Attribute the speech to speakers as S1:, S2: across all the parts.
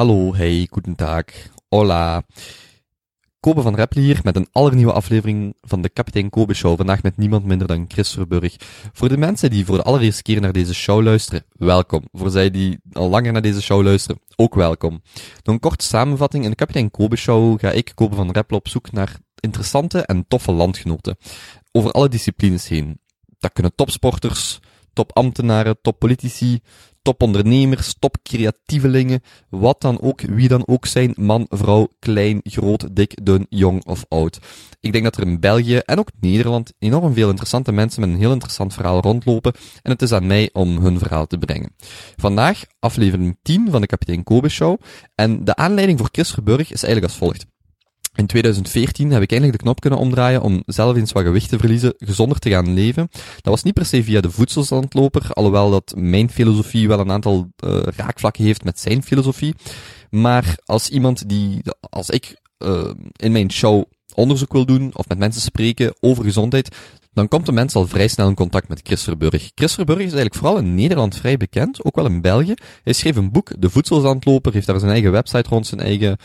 S1: Hallo, hey, goedendag, hola. Kobe van Rappel hier met een allernieuwe aflevering van de Kapitein Kobe Show. Vandaag met niemand minder dan Chris Verburg. Voor de mensen die voor de allereerste keer naar deze show luisteren, welkom. Voor zij die al langer naar deze show luisteren, ook welkom. Door een korte samenvatting, in de Kapitein Kobe Show ga ik, Kobe van Rappel, op zoek naar interessante en toffe landgenoten. Over alle disciplines heen. Dat kunnen topsporters, topambtenaren, toppolitici, topondernemers, topcreatievelingen, wat dan ook, wie dan ook zijn, man, vrouw, klein, groot, dik, dun, jong of oud. Ik denk dat er in België en ook Nederland enorm veel interessante mensen met een heel interessant verhaal rondlopen en het is aan mij om hun verhaal te brengen. Vandaag aflevering 10 van de Kapitein Kobe Show en de aanleiding voor Chris Verburg is eigenlijk als volgt. In 2014 heb ik eindelijk de knop kunnen omdraaien om zelf eens wat gewicht te verliezen, gezonder te gaan leven. Dat was niet per se via de voedselzandloper, alhoewel dat mijn filosofie wel een aantal uh, raakvlakken heeft met zijn filosofie. Maar als iemand die, als ik uh, in mijn show onderzoek wil doen of met mensen spreken over gezondheid, dan komt de mens al vrij snel in contact met Chris Verburg. Chris Verburg is eigenlijk vooral in Nederland vrij bekend, ook wel in België. Hij schreef een boek, De Voedselzandloper, heeft daar zijn eigen website rond, zijn eigen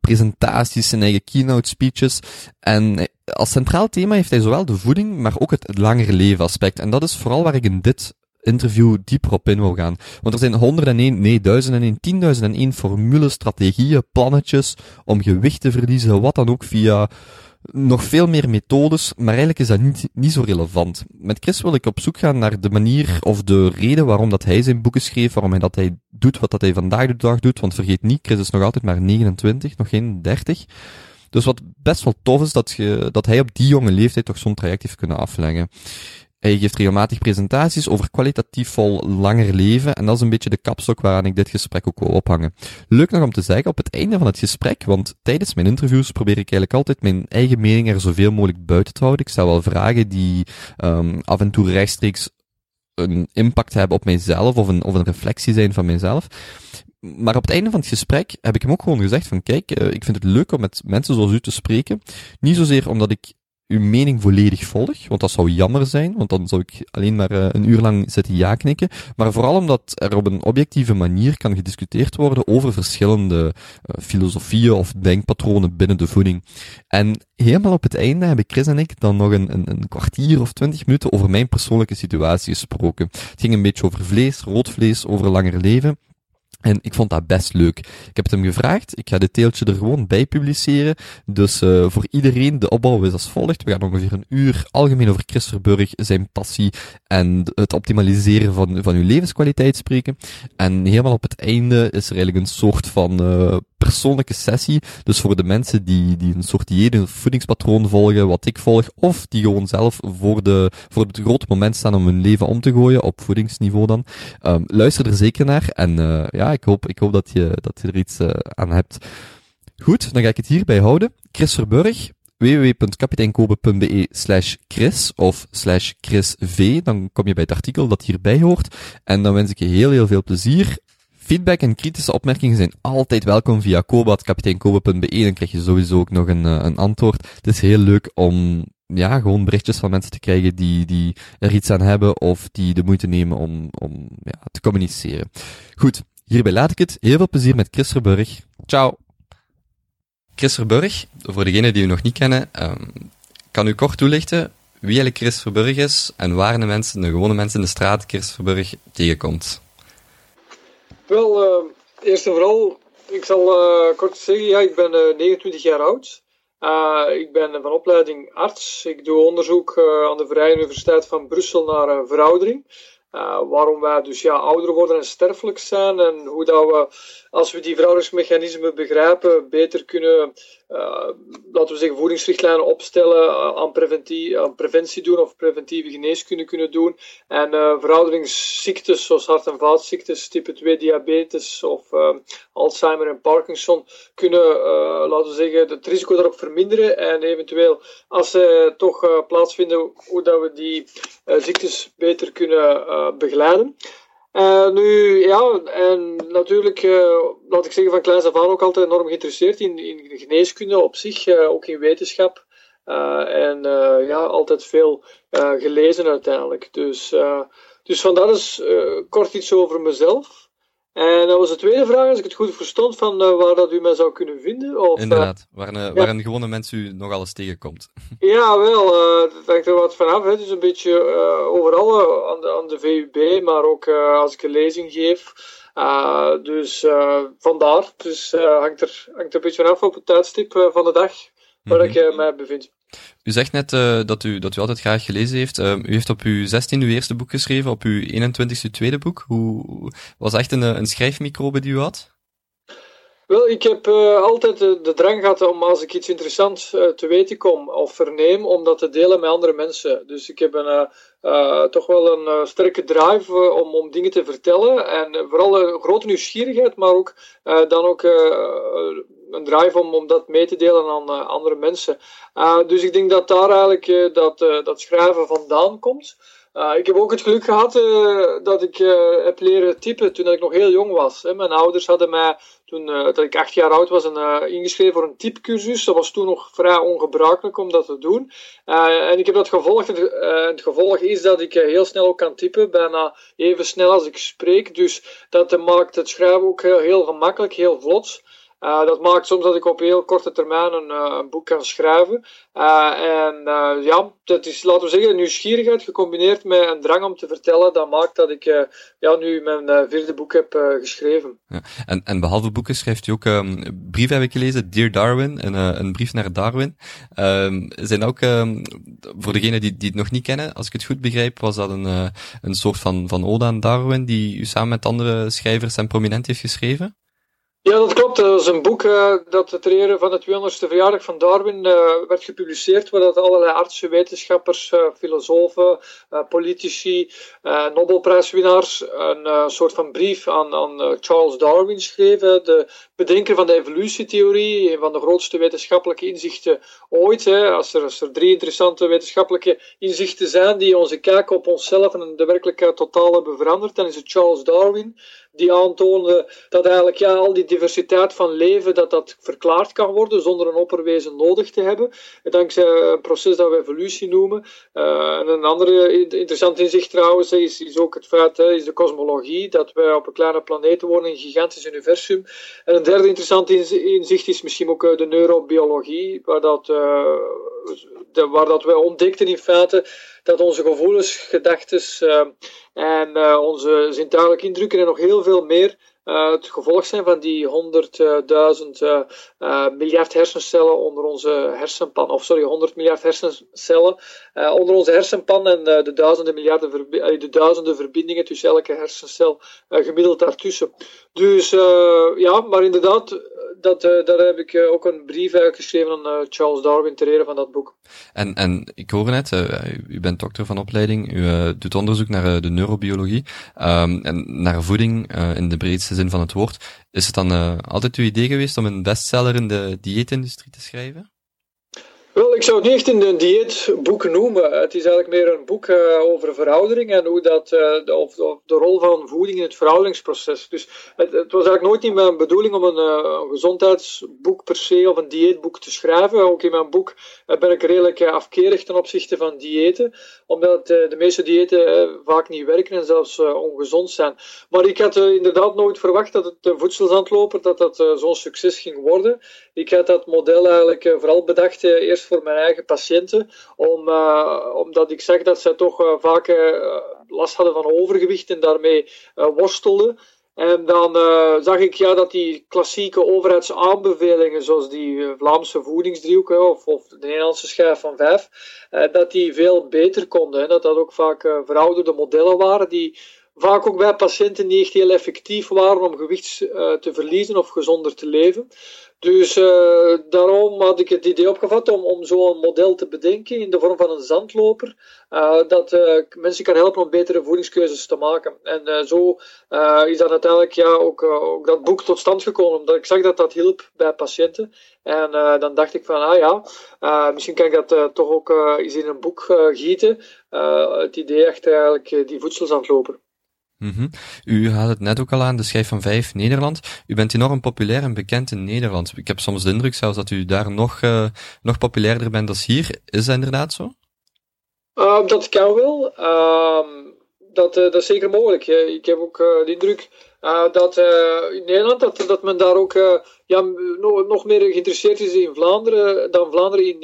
S1: presentaties, zijn eigen keynote speeches. En als centraal thema heeft hij zowel de voeding, maar ook het, langere leven aspect. En dat is vooral waar ik in dit interview dieper op in wil gaan. Want er zijn 101, nee, 1001, 10.001 formules, strategieën, plannetjes om gewicht te verliezen, wat dan ook via nog veel meer methodes, maar eigenlijk is dat niet, niet zo relevant. Met Chris wil ik op zoek gaan naar de manier of de reden waarom dat hij zijn boeken schreef, waarom hij dat hij doet wat dat hij vandaag de dag doet, want vergeet niet, Chris is nog altijd maar 29, nog geen 30. Dus wat best wel tof is, dat, je, dat hij op die jonge leeftijd toch zo'n traject heeft kunnen afleggen. Hij geeft regelmatig presentaties over kwalitatief vol langer leven en dat is een beetje de kapstok waaraan ik dit gesprek ook wil ophangen. Leuk nog om te zeggen op het einde van het gesprek, want tijdens mijn interviews probeer ik eigenlijk altijd mijn eigen mening er zoveel mogelijk buiten te houden. Ik stel wel vragen die um, af en toe rechtstreeks een impact hebben op mijzelf of een, of een reflectie zijn van mijzelf. Maar op het einde van het gesprek heb ik hem ook gewoon gezegd van kijk, uh, ik vind het leuk om met mensen zoals u te spreken. Niet zozeer omdat ik uw mening volledig volg, want dat zou jammer zijn, want dan zou ik alleen maar uh, een uur lang zitten ja knikken, maar vooral omdat er op een objectieve manier kan gediscuteerd worden over verschillende uh, filosofieën of denkpatronen binnen de voeding. En helemaal op het einde hebben Chris en ik dan nog een, een, een kwartier of twintig minuten over mijn persoonlijke situatie gesproken. Het ging een beetje over vlees, rood vlees, over langer leven. En ik vond dat best leuk. Ik heb het hem gevraagd. Ik ga dit teeltje er gewoon bij publiceren. Dus uh, voor iedereen, de opbouw is als volgt. We gaan ongeveer een uur algemeen over Christerburg, zijn passie en het optimaliseren van, van uw levenskwaliteit spreken. En helemaal op het einde is er eigenlijk een soort van uh, persoonlijke sessie. Dus voor de mensen die, die een soort dieet, een voedingspatroon volgen, wat ik volg, of die gewoon zelf voor, de, voor het grote moment staan om hun leven om te gooien, op voedingsniveau dan. Um, luister er zeker naar. En uh, ja, ik hoop, ik hoop dat, je, dat je er iets uh, aan hebt. Goed, dan ga ik het hierbij houden. Chris Verburg, www.kapiteinkobe.be slash Chris of slash Chris V. Dan kom je bij het artikel dat hierbij hoort. En dan wens ik je heel, heel veel plezier Feedback en kritische opmerkingen zijn altijd welkom via kobat.kapiteinkobe.be. Dan krijg je sowieso ook nog een, een antwoord. Het is heel leuk om ja, gewoon berichtjes van mensen te krijgen die, die er iets aan hebben of die de moeite nemen om, om ja, te communiceren. Goed, hierbij laat ik het. Heel veel plezier met Chris Verburg. Ciao! Chris Verburg, voor degenen die u nog niet kennen, um, kan u kort toelichten wie eigenlijk Chris Verburg is en waar de mensen, de gewone mensen in de straat Chris Verburg tegenkomt?
S2: Wel, uh, eerst en vooral, ik zal uh, kort zeggen, ja, ik ben uh, 29 jaar oud. ik ben van opleiding arts. Ik doe onderzoek aan de Vrije Universiteit van Brussel naar veroudering. Uh, waarom wij dus ja, ouder worden en sterfelijk zijn en hoe dat we, als we die verouderingsmechanismen begrijpen, beter kunnen, uh, laten we zeggen, voedingsrichtlijnen opstellen, uh, aan, preventie, aan preventie doen of preventieve geneeskunde kunnen doen. En verouderingsziektes zoals hart- en vaatziektes, type 2 diabetes of Alzheimer en Parkinson kunnen, laten we zeggen, het risico daarop verminderen en eventueel, als ze toch plaatsvinden, hoe dat we die ziektes beter kunnen begeleiden. Uh, nu, ja, en natuurlijk, uh, laat ik zeggen, van kleins af aan ook altijd enorm geïnteresseerd in, in geneeskunde op zich, uh, ook in wetenschap. en ja, altijd veel gelezen uiteindelijk. Dus, dus vandaar is kort iets over mezelf. En dat was de tweede vraag, als ik het goed verstond, van uh, waar dat u mij zou kunnen vinden. Of,
S1: Inderdaad, waar een, ja. waar een gewone mens u nog alles tegenkomt.
S2: Ja, wel, dat hangt er wat vanaf. Het is een beetje overal aan de, aan, de, VUB, maar ook als ik een lezing geef. dus vandaar, dus hangt, er, hangt er een beetje vanaf op het tijdstip van de dag waar mm -hmm. ik mij bevind.
S1: U zegt net uh, dat, u, dat u altijd graag gelezen heeft. Uh, u heeft op uw 16 uw eerste boek geschreven, op uw 21ste uw tweede boek. Hoe was echt een, een schrijfmicrobe die u had?
S2: Wel, ik heb uh, altijd de, de, drang gehad om als ik iets interessants te weten kom of verneem, om dat te delen met andere mensen. Dus ik heb een, toch wel een sterke drive om, om dingen te vertellen. En vooral een grote nieuwsgierigheid, maar ook dan ook een drive om, om dat mee te delen aan uh, andere mensen. Uh, dus ik denk dat daar eigenlijk uh, dat, dat schrijven vandaan komt. ik heb ook het geluk gehad dat ik heb leren typen toen ik nog heel jong was. Hè. Mijn ouders hadden mij toen dat ik acht jaar oud was ingeschreven voor een typecursus. Dat was toen nog vrij ongebruikelijk om dat te doen. en ik heb dat gevolgd. Het gevolg is dat ik heel snel ook kan typen, bijna even snel als ik spreek. Dus dat maakt het schrijven ook heel, heel gemakkelijk, heel vlot. Uh, dat maakt soms dat ik op heel korte termijn een, een boek kan schrijven. Uh, en ja, dat is, laten we zeggen, nieuwsgierigheid gecombineerd met een drang om te vertellen. Dat maakt dat ik ja, nu mijn vierde boek heb geschreven.
S1: Ja. En, en behalve boeken schrijft u ook um, brieven, heb ik gelezen. Dear Darwin, een, een brief naar Darwin. Um, zijn ook, um, voor degenen die, die het nog niet kennen, als ik het goed begrijp, was dat een, een soort van, van ode Darwin, die u samen met andere schrijvers en prominent heeft geschreven?
S2: Ja, dat klopt. Dat is een boek uh, dat ter ere van de 200ste verjaardag van Darwin uh, werd gepubliceerd, waar dat allerlei artsen, wetenschappers, uh, filosofen, politici, Nobelprijswinnaars een soort van brief aan, aan Charles Darwin schreven, de bedenker van de evolutietheorie, een van de grootste wetenschappelijke inzichten ooit. Hè. Als, er, er drie interessante wetenschappelijke inzichten zijn die onze kijk op onszelf en de werkelijkheid totaal hebben veranderd, dan is het Charles Darwin die aantoonde dat eigenlijk ja, al die diversiteit van leven dat dat verklaard kan worden zonder een opperwezen nodig te hebben. Dankzij een proces dat we evolutie noemen. En een andere interessant inzicht trouwens is, is ook het feit, hè, is de kosmologie, dat wij op een kleine planeet wonen in een gigantisch universum. En een derde interessant inzicht is misschien ook eh, de neurobiologie, waar dat, de, waar dat wij ontdekten in feite dat onze gevoelens, gedachten uh, en onze zintuigelijke indrukken en nog heel veel meer het gevolg zijn van die 100.000 miljard hersencellen onder onze hersenpan, of sorry, 100 miljard hersencellen onder onze hersenpan en de, duizenden miljarden de duizenden verbindingen tussen elke hersencel gemiddeld daartussen. Dus ja, maar inderdaad, dat, uh, daar heb ik uh, ook een brief geschreven aan uh, Charles Darwin ter ere van dat boek.
S1: En, en ik hoor net, u bent dokter van opleiding, u doet onderzoek naar de neurobiologie um, en naar voeding in de breedste zin van het woord. Is het dan altijd uw idee geweest om een bestseller in de dieetindustrie te schrijven?
S2: Wel, ik zou het niet echt een dieetboek noemen. Het is eigenlijk meer een boek uh, over veroudering en hoe dat, uh, de, of, de rol van voeding in het verouderingsproces. Dus het, het was eigenlijk nooit in mijn bedoeling om een, een, gezondheidsboek per se of een dieetboek te schrijven. Ook in mijn boek ben ik redelijk afkerig ten opzichte van diëten, omdat de meeste diëten vaak niet werken en zelfs ongezond zijn. Maar ik had inderdaad nooit verwacht dat het voedselzandloper dat dat zo'n succes ging worden. Ik had dat model eigenlijk vooral bedacht eerst voor mijn eigen patiënten, om, uh, omdat ik zag dat zij toch uh, vaak uh, last hadden van overgewicht en daarmee worstelden. En dan zag ik ja, dat die klassieke overheidsaanbevelingen, zoals die Vlaamse voedingsdriehoek of, of de Nederlandse schijf van vijf, dat die veel beter konden. Dat dat ook vaak verouderde modellen waren die vaak ook bij patiënten niet echt heel effectief waren om gewicht te verliezen of gezonder te leven. Dus uh, daarom had ik het idee opgevat om, om zo'n model te bedenken in de vorm van een zandloper, uh, dat uh, mensen kan helpen om betere voedingskeuzes te maken. En zo is dan uiteindelijk ja, ook, ook dat boek tot stand gekomen, omdat ik zag dat dat hielp bij patiënten. En dan dacht ik van, ah ja, misschien kan ik dat toch ook eens in een boek gieten. het idee echt eigenlijk die voedselzandloper.
S1: -hmm. U had het net ook al aan, de schijf van vijf Nederland. U bent enorm populair en bekend in Nederland. Ik heb soms de indruk zelfs dat u daar nog, uh, nog populairder bent dan hier. Is dat inderdaad zo?
S2: Uh, dat kan wel. Uh, dat, dat is zeker mogelijk. Ik heb ook de indruk dat in Nederland dat, dat men daar ook ja, nog, nog meer geïnteresseerd is in Vlaanderen dan Vlaanderen in,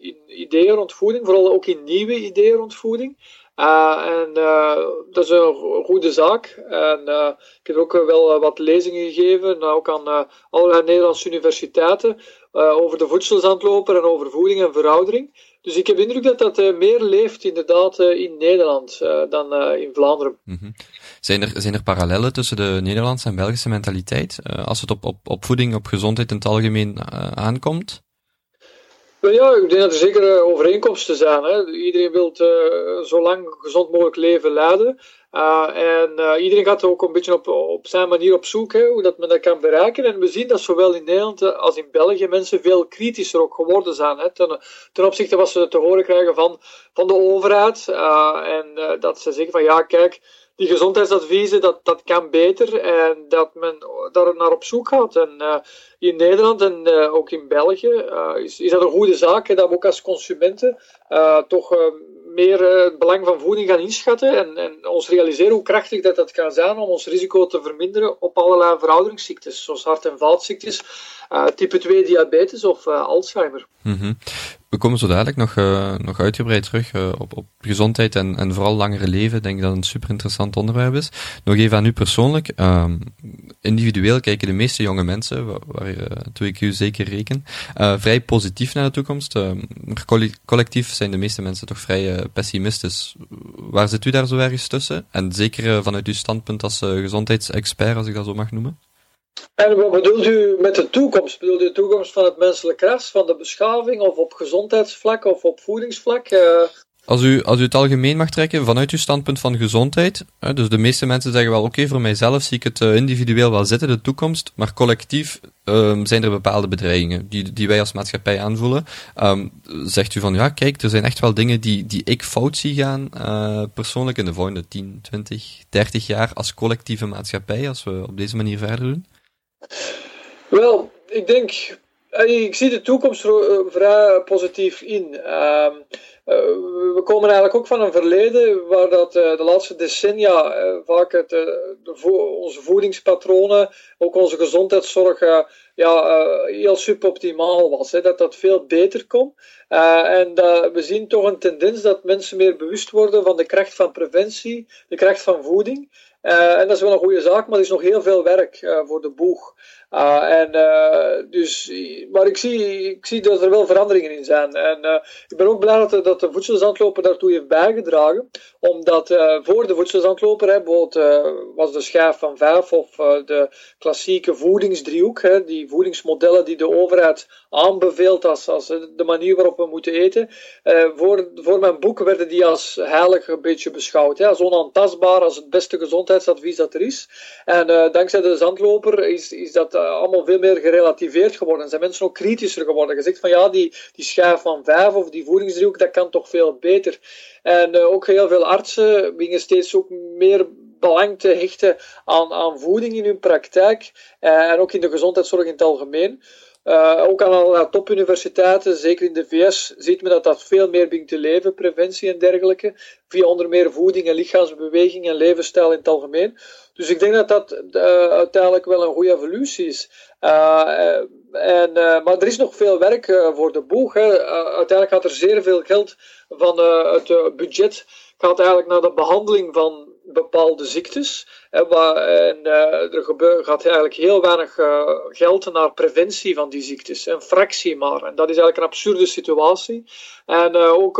S2: in ideeën rond voeding, vooral ook in nieuwe ideeën rond voeding. Uh, en uh, dat is een goede zaak. En uh, ik heb ook wel wat lezingen gegeven, ook aan allerlei Nederlandse universiteiten, over de voedselzandloper en over voeding en veroudering. Dus ik heb de indruk dat dat meer leeft inderdaad in Nederland dan in Vlaanderen.
S1: -hmm. zijn, er, zijn er parallellen tussen de Nederlandse en Belgische mentaliteit als het op, op, op voeding, op gezondheid in het algemeen aankomt?
S2: Ja, ik denk dat er zeker eh, overeenkomsten zijn. Hè. Iedereen wil uh, zo lang gezond mogelijk leven leiden. Uh, en iedereen gaat ook een beetje op, op zijn manier op zoek hè, hoe dat men dat kan bereiken. En we zien dat zowel in Nederland als in België mensen veel kritischer ook geworden zijn. Hè, ten, ten opzichte wat ze te horen krijgen van, van de overheid. en dat ze zeggen van ja, kijk die gezondheidsadviezen, dat, dat kan beter en dat men daar naar op zoek gaat. En uh, in Nederland en uh, ook in België uh, is, is dat een goede zaak, dat we ook als consumenten toch meer het belang van voeding gaan inschatten en, en, ons realiseren hoe krachtig dat, dat kan zijn om ons risico te verminderen op allerlei verouderingsziektes, zoals hart- en vaatziektes, type 2 diabetes of Alzheimer.
S1: -hmm. We komen zo dadelijk nog, uh, nog uitgebreid terug uh, op, op gezondheid en, en vooral langere leven. Ik denk dat het een super interessant onderwerp is. Nog even aan u persoonlijk. Um, individueel kijken de meeste jonge mensen, waar, waar uh, ik u zeker reken, vrij positief naar de toekomst. maar collectief zijn de meeste mensen toch vrij pessimistisch. Waar zit u daar zo ergens tussen? En zeker vanuit uw standpunt als gezondheidsexpert, als ik dat zo mag noemen?
S2: En wat bedoelt u met de toekomst? Bedoelt u de toekomst van het menselijk ras, van de beschaving, of op gezondheidsvlak of op voedingsvlak? Uh...
S1: Als u, als u het algemeen mag trekken, vanuit uw standpunt van gezondheid, hè, dus de meeste mensen zeggen wel, oké, voor mijzelf zie ik het uh, individueel wel zitten, de toekomst, maar collectief um, zijn er bepaalde bedreigingen die, die wij als maatschappij aanvoelen. Um, zegt u van, ja, kijk, er zijn echt wel dingen die, die ik fout zie gaan, uh, persoonlijk in de volgende 10, 20, 30 jaar als collectieve maatschappij, als we op deze manier verder doen?
S2: Wel, ik denk, eh, ik zie de toekomst eh, vrij positief in. Uh, we komen eigenlijk ook van een verleden waar dat de laatste decennia vaak het, de onze voedingspatronen, ook onze gezondheidszorg, ja, heel suboptimaal was. Hè, dat dat veel beter kon. en we zien toch een tendens dat mensen meer bewust worden van de kracht van preventie, de kracht van voeding. Uh, en dat is wel een goede zaak, maar er is nog heel veel werk uh, voor de boeg. Uh, en, dus, maar ik zie, ik zie dat er wel veranderingen in zijn. En ik ben ook blij dat de, dat de voedselzandloper daartoe heeft bijgedragen. Omdat voor de voedselzandloper, hè, bijvoorbeeld was de schijf van vijf of de klassieke voedingsdriehoek, hè, die voedingsmodellen die de overheid aanbeveelt als, als de manier waarop we moeten eten. voor, voor mijn boek werden die als heilig een beetje beschouwd. Hè, als onaantastbaar, als het beste gezondheid gezondheidsadvies dat er is. En dankzij de zandloper is, is dat allemaal veel meer gerelativeerd geworden. En zijn mensen ook kritischer geworden. Gezegd van ja, die, die schijf van vijf of die voedingsdriehoek, dat kan toch veel beter. En uh, ook heel veel artsen gingen steeds ook meer belang te hechten aan, aan voeding in hun praktijk. en ook in de gezondheidszorg in het algemeen. Ook aan allerlei topuniversiteiten, zeker in de VS, ziet men dat dat veel meer begint te leven, preventie en dergelijke, via onder meer voeding en lichaamsbeweging en levensstijl in het algemeen. Dus ik denk dat dat uh, uiteindelijk wel een goede evolutie is. Uh, en, maar er is nog veel werk voor de boeg. Hè. uiteindelijk gaat er zeer veel geld van het budget gaat eigenlijk naar de behandeling van bepaalde ziektes. En, uh, er gaat eigenlijk heel weinig uh, geld naar preventie van die ziektes. Een fractie maar. En dat is eigenlijk een absurde situatie. En uh, ook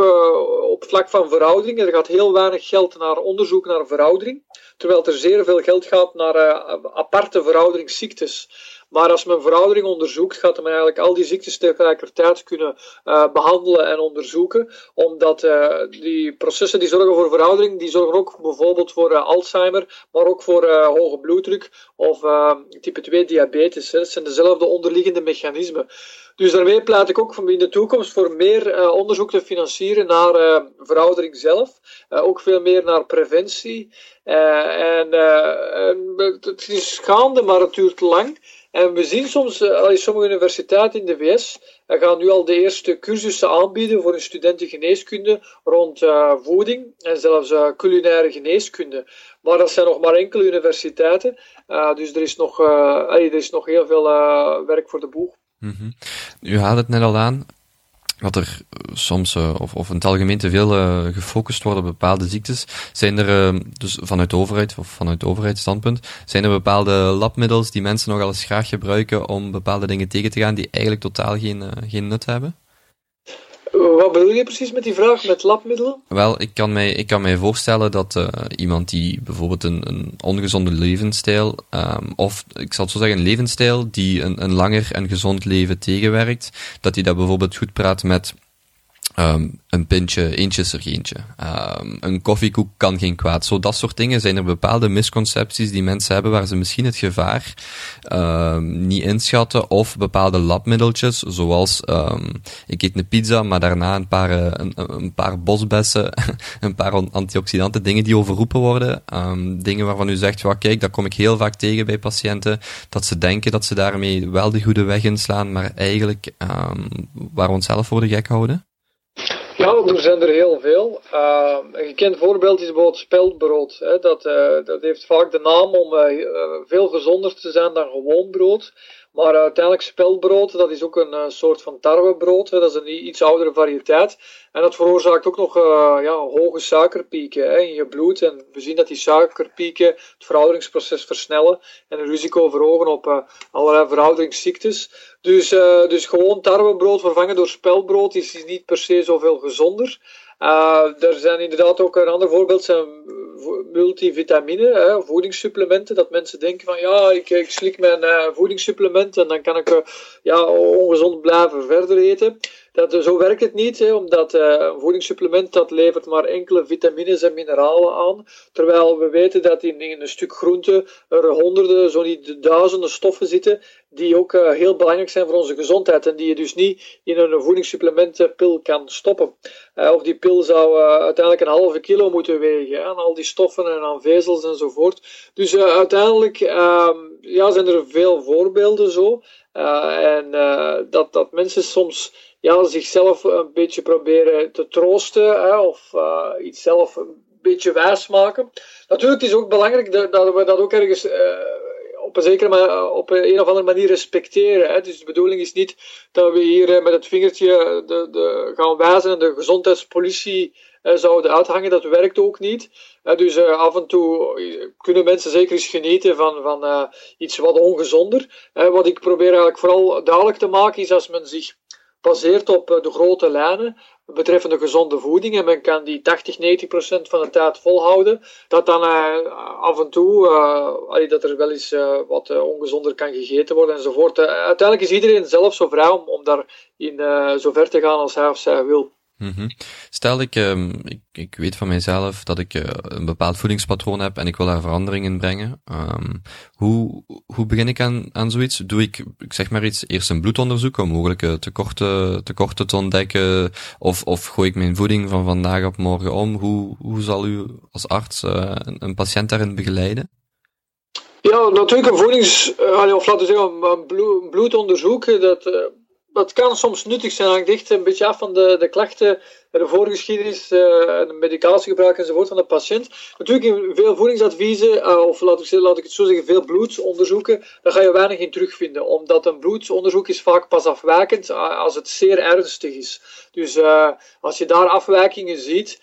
S2: op vlak van veroudering. Er gaat heel weinig geld naar onderzoek naar veroudering. Terwijl er zeer veel geld gaat naar aparte verouderingsziektes. Maar als men veroudering onderzoekt, gaat men eigenlijk al die ziektes tegelijkertijd kunnen uh, behandelen en onderzoeken. Omdat uh, die processen die zorgen voor veroudering, die zorgen ook bijvoorbeeld voor uh, Alzheimer, maar ook voor hoge bloeddruk of type 2 diabetes. Hè. Dat zijn dezelfde onderliggende mechanismen. Dus daarmee pleit ik ook in de toekomst voor meer onderzoek te financieren naar veroudering zelf. ook veel meer naar preventie. en het is gaande, maar het duurt lang. En we zien soms, uh, sommige universiteiten in de VS gaan nu al de eerste cursussen aanbieden voor hun studenten geneeskunde rond uh, voeding en zelfs uh, culinaire geneeskunde. Maar dat zijn nog maar enkele universiteiten, dus er is, nog, er is nog heel veel werk voor de boeg.
S1: Mm -hmm. U haalde het net al aan wat er soms, uh, of, of in het algemeen te veel uh, gefocust wordt op bepaalde ziektes, zijn er, dus vanuit de overheid, of vanuit overheidsstandpunt, zijn er bepaalde labmiddels die mensen nogal eens graag gebruiken om bepaalde dingen tegen te gaan die eigenlijk totaal geen, geen nut hebben?
S2: Wat bedoel je precies met die vraag, met labmiddelen?
S1: Wel, ik kan mij, ik kan mij voorstellen dat uh, iemand die bijvoorbeeld een, een ongezonde levensstijl, um, of ik zal het zo zeggen, een levensstijl die een, een langer en gezond leven tegenwerkt, dat hij dat bijvoorbeeld goed praat met Um, een pintje, eentje is er eentje. Um, een koffiekoek kan geen kwaad. Zo dat soort dingen zijn er bepaalde misconcepties die mensen hebben waar ze misschien het gevaar um, niet inschatten of bepaalde labmiddeltjes, zoals ik eet een pizza, maar daarna een paar, uh, een, paar bosbessen, een paar antioxidanten, dingen die overroepen worden, dingen waarvan u zegt, well, kijk, dat kom ik heel vaak tegen bij patiënten, dat ze denken dat ze daarmee wel de goede weg inslaan, maar eigenlijk waar we onszelf voor de gek houden.
S2: Er zijn er heel veel. Uh, een gekend voorbeeld is bijvoorbeeld speldbrood. Hè. Dat, uh, dat heeft vaak de naam om uh, veel gezonder te zijn dan gewoon brood. Maar uiteindelijk speldbrood, dat is ook een soort van tarwebrood. Hè. Dat is een iets oudere variëteit. En dat veroorzaakt ook nog ja, hoge suikerpieken hè, in je bloed. En we zien dat die suikerpieken het verouderingsproces versnellen en een risico verhogen op allerlei verouderingsziektes. Dus, uh, dus gewoon tarwebrood vervangen door spelbrood is, is niet per se zoveel gezonder. Uh, er zijn inderdaad ook een ander voorbeeld, zijn multivitamine, hè, voedingssupplementen. Dat mensen denken van ja, ik, ik slik mijn uh, voedingssupplementen en dan kan ik ja, ongezond blijven verder eten. Dat, zo werkt het niet, hè, omdat een voedingssupplement dat levert maar enkele vitamines en mineralen aan. Terwijl we weten dat in, in een stuk groente er honderden, zo niet duizenden stoffen zitten die ook uh, heel belangrijk zijn voor onze gezondheid en die je dus niet in een voedingssupplementenpil kan stoppen. Uh, of die pil zou uh, uiteindelijk een halve kilo moeten wegen aan al die stoffen en aan vezels enzovoort. Dus uiteindelijk ehm, ja, zijn er veel voorbeelden zo. en dat, dat mensen soms ja, zichzelf een beetje proberen te troosten of iets zelf een beetje wijs maken. Natuurlijk is het ook belangrijk dat, dat we dat ook ergens op een zekere op een of andere manier respecteren. Hè. Dus de bedoeling is niet dat we hier eh, met het vingertje de, de, gaan wijzen en de gezondheidspolitie eh, zouden uithangen. Dat werkt ook niet. dus af en toe kunnen mensen zeker eens genieten van, van iets wat ongezonder. wat ik probeer eigenlijk vooral duidelijk te maken is als men zich baseert op de grote lijnen, betreffende gezonde voeding en men kan die 80, 90 procent van de tijd volhouden, dat dan uh, af en toe uh, dat er wel eens uh, wat ongezonder kan gegeten worden enzovoort. uiteindelijk is iedereen zelf zo vrij om, om daarin zo ver te gaan als hij of zij wil.
S1: Mm Stel, ik, um, ik, ik weet van mijzelf dat ik uh, een bepaald voedingspatroon heb en ik wil daar verandering in brengen. Um, hoe, hoe begin ik aan, aan zoiets? Doe ik, ik zeg maar iets, eerst een bloedonderzoek om mogelijke tekorten, tekorten te ontdekken? Of, of gooi ik mijn voeding van vandaag op morgen om? Hoe, hoe zal u als arts uh, een, patiënt daarin begeleiden?
S2: Ja, natuurlijk een voedings, uh, of laten we zeggen, een bloedonderzoek, dat dat kan soms nuttig zijn. Hangt een beetje af van de, de klachten, de voorgeschiedenis, uh, en medicatiegebruik enzovoort van de patiënt. Natuurlijk in veel voedingsadviezen, uh, of laat ik, laat ik het zo zeggen, veel bloedsonderzoeken, daar ga je weinig in terugvinden. Omdat een bloedsonderzoek is vaak pas afwijkend uh, als het zeer ernstig is. Dus als je daar afwijkingen ziet,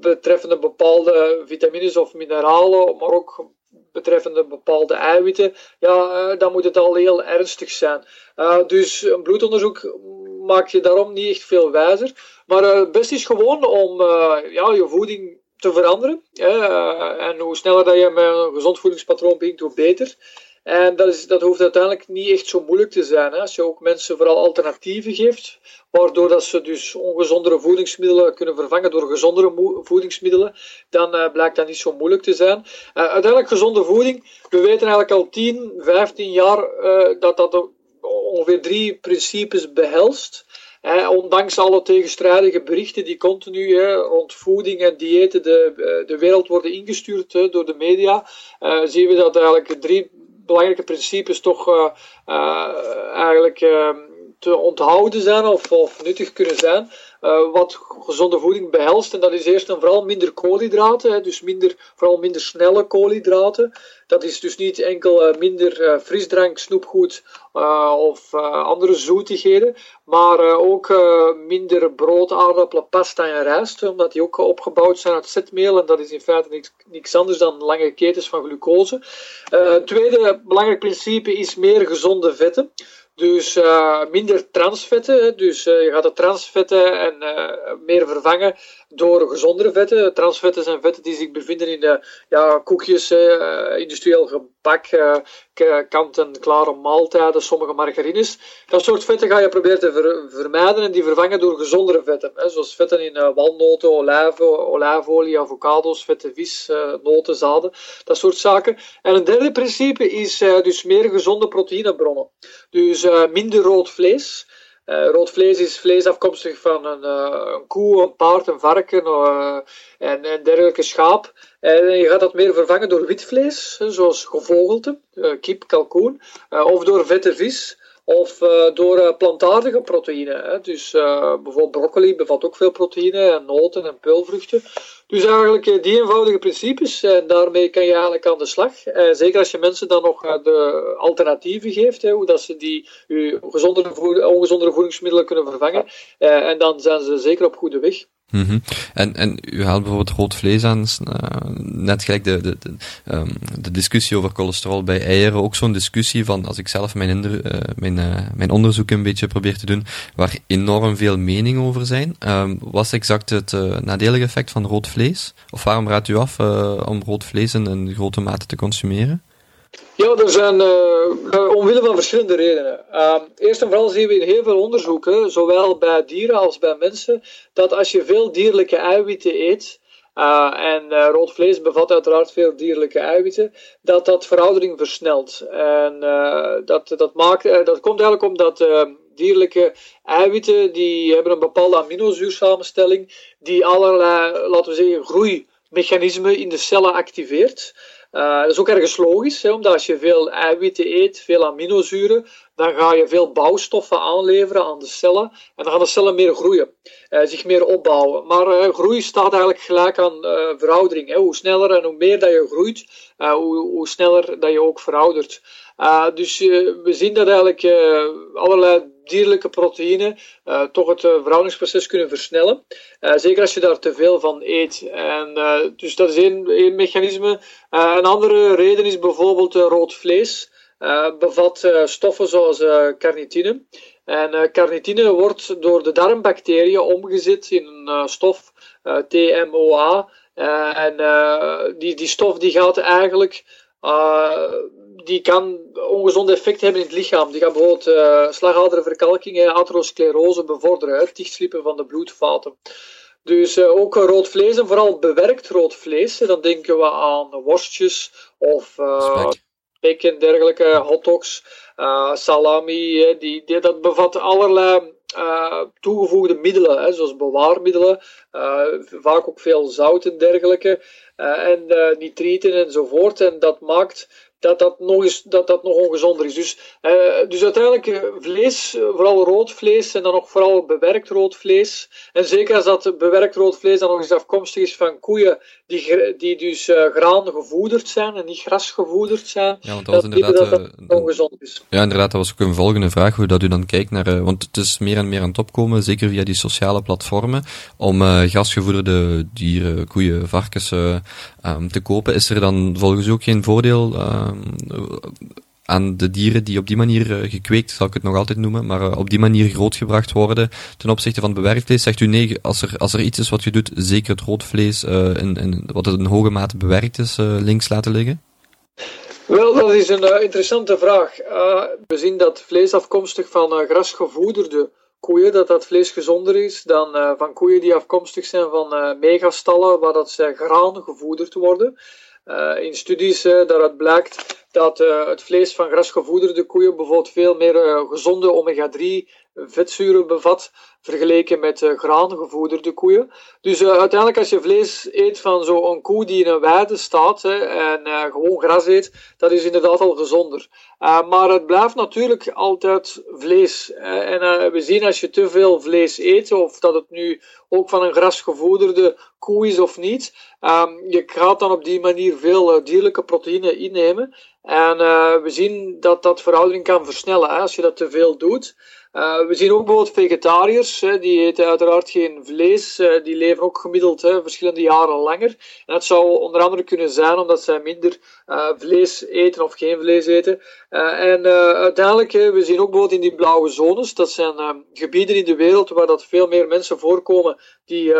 S2: betreffende bepaalde vitamines of mineralen, maar ook betreffende bepaalde eiwitten, ja, dan moet het al heel ernstig zijn. Uh, dus een bloedonderzoek maakt je daarom niet echt veel wijzer. Maar uh, het beste is gewoon om ja, je voeding te veranderen. en hoe sneller dat je met een gezond voedingspatroon begint, hoe beter. En dat, is, dat hoeft uiteindelijk niet echt zo moeilijk te zijn. Hè. Als je ook mensen vooral alternatieven geeft, waardoor dat ze dus ongezondere voedingsmiddelen kunnen vervangen door gezondere voedingsmiddelen, dan uh, blijkt dat niet zo moeilijk te zijn. Uh, uiteindelijk gezonde voeding, we weten eigenlijk al 10, 15 jaar uh, dat dat ongeveer drie principes behelst. ondanks alle tegenstrijdige berichten die continu rond voeding en diëten de, de wereld worden ingestuurd door de media, zien we dat eigenlijk drie belangrijke principes toch eigenlijk ehm, te onthouden zijn of, of nuttig kunnen zijn. Uh, wat gezonde voeding behelst. En dat is eerst en vooral minder koolhydraten, hè, dus minder, vooral minder snelle koolhydraten. Dat is dus niet enkel uh, minder uh, frisdrank, snoepgoed of andere zoetigheden, maar ook minder brood, aardappelen, pasta en rijst, omdat die ook opgebouwd zijn uit zetmeel. En dat is in feite niks, anders dan lange ketens van glucose. Tweede belangrijk principe is meer gezonde vetten. Dus uh, minder transvetten. Dus uh, je gaat de transvetten en uh, meer vervangen door gezondere vetten. Transvetten zijn vetten die zich bevinden in de ja, koekjes, industrieel gebak, kant-en-klare maaltijden, sommige margarines. Dat soort vetten ga je proberen te ver vermijden en die vervangen door gezondere vetten. Hè, zoals vetten in walnoten, olijven, olijfolie, avocado's, vette vis, noten, zaden, dat soort zaken. En een derde principe is dus meer gezonde proteïnebronnen. Dus uh, minder rood vlees. Uh, rood vlees is vlees afkomstig van een, uh, een koe, een paard, een varken en, en dergelijke schaap. En je gaat dat meer vervangen door wit vlees, zoals gevogelte, kip, kalkoen, of door vette vis of uh, door uh, plantaardige proteïnen. Hè. Dus uh, bijvoorbeeld broccoli bevat ook veel proteïne en noten en peulvruchten. Dus eigenlijk die eenvoudige principes en daarmee kan je eigenlijk aan de slag. En zeker als je mensen dan nog de alternatieven geeft, hoe dat ze die gezondere ongezondere voedingsmiddelen kunnen vervangen. en dan zijn ze zeker op goede weg.
S1: Mm. En, en u haalt bijvoorbeeld rood vlees aan, uh, net gelijk de, de, de, um, de, discussie over cholesterol bij eieren, ook zo'n discussie van, als ik zelf mijn, uh, mijn, uh, mijn onderzoek een beetje probeer te doen, waar enorm veel mening over zijn. Um, wat is exact het nadelige effect van rood vlees? Of waarom raadt u af om rood vlees in grote mate te consumeren?
S2: Ja, er zijn uh, omwille van verschillende redenen. Uh, eerst en vooral zien we in heel veel onderzoeken, zowel bij dieren als bij mensen, dat als je veel dierlijke eiwitten eet, uh, en rood vlees bevat uiteraard veel dierlijke eiwitten, dat dat veroudering versnelt. En dat, dat, maakt, dat komt eigenlijk omdat dierlijke eiwitten die hebben een bepaalde aminozuursamenstelling die allerlei, laten we zeggen, groeimechanismen in de cellen activeert. Uh, dat is ook ergens logisch, hè, omdat als je veel eiwitten eet, veel aminozuren, dan ga je veel bouwstoffen aanleveren aan de cellen en dan gaan de cellen meer groeien, uh, zich meer opbouwen. Maar uh, groei staat eigenlijk gelijk aan veroudering. Hè. Hoe sneller en hoe meer dat je groeit, hoe, hoe, sneller dat je ook veroudert. dus we zien dat eigenlijk allerlei dierlijke proteïnen uh, toch het uh, veroudingsproces kunnen versnellen. Uh, zeker als je daar te veel van eet. En, dus dat is één, één mechanisme. een andere reden is bijvoorbeeld rood vlees. bevat stoffen zoals carnitine. En carnitine wordt door de darmbacteriën omgezet in een stof TMOA. en die, die stof die gaat eigenlijk die kan ongezonde effecten hebben in het lichaam. Die kan bijvoorbeeld uh, slagaderenverkalking en atherosclerose bevorderen, dichtslippen van de bloedvaten. Dus uh, ook rood vlees en vooral bewerkt rood vlees. Dan denken we aan worstjes of uh, en dergelijke, hotdogs, salami. Die, die, dat bevat allerlei toegevoegde middelen, hè, zoals bewaarmiddelen, vaak ook veel zout en dergelijke, en nitrieten enzovoort. En dat maakt dat dat nog, eens, dat dat nog ongezonder is. Dus, uh, dus uiteindelijk uh, vlees, uh, vooral rood vlees en dan nog vooral bewerkt rood vlees. En zeker als dat bewerkt rood vlees dan nog eens afkomstig is van koeien die, die dus graan gevoederd zijn en niet gras gevoederd zijn.
S1: Ja, want dat, was inderdaad, dat, dat ongezond is. Ja, inderdaad, dat was ook een volgende vraag, hoe dat u dan kijkt naar, want het is meer en meer aan het opkomen, zeker via die sociale platformen, om grasgevoederde dieren, koeien, varkens um, te kopen. Is er dan volgens u ook geen voordeel Ehm, aan de dieren die op die manier uh, gekweekt, zal ik het nog altijd noemen, maar uh, op die manier grootgebracht worden ten opzichte van bewerkt vlees, zegt u nee, als er, als er iets is wat je doet, zeker het rood vlees, uh, in, in, wat in hoge mate bewerkt is, links laten liggen?
S2: Wel, dat is een interessante vraag. we zien dat vlees afkomstig van grasgevoederde koeien, dat dat vlees gezonder is dan van koeien die afkomstig zijn van megastallen waar dat ze graan gevoederd worden. Uh, in studies uh, daaruit blijkt dat het vlees van grasgevoederde koeien bijvoorbeeld veel meer gezonde omega-3 vetzuren bevat vergeleken met uh, graangevoederde koeien. Dus uh, uiteindelijk als je vlees eet van zo'n koe die in een weide staat hè, en uh, gewoon gras eet, dat is inderdaad al gezonder. maar het blijft natuurlijk altijd vlees. en we zien als je te veel vlees eet, of dat het nu ook van een grasgevoederde koe is of niet, um, je gaat dan op die manier veel dierlijke proteïne innemen. En we zien dat dat veroudering kan versnellen als je dat te veel doet. Uh, we zien ook bijvoorbeeld vegetariërs, hè, die eten uiteraard geen vlees, uh, die leven ook gemiddeld hè, verschillende jaren langer. En dat zou onder andere kunnen zijn omdat zij minder uh, vlees eten of geen vlees eten. en uiteindelijk, we zien ook bijvoorbeeld in die blauwe zones, dat zijn gebieden in de wereld waar dat veel meer mensen voorkomen die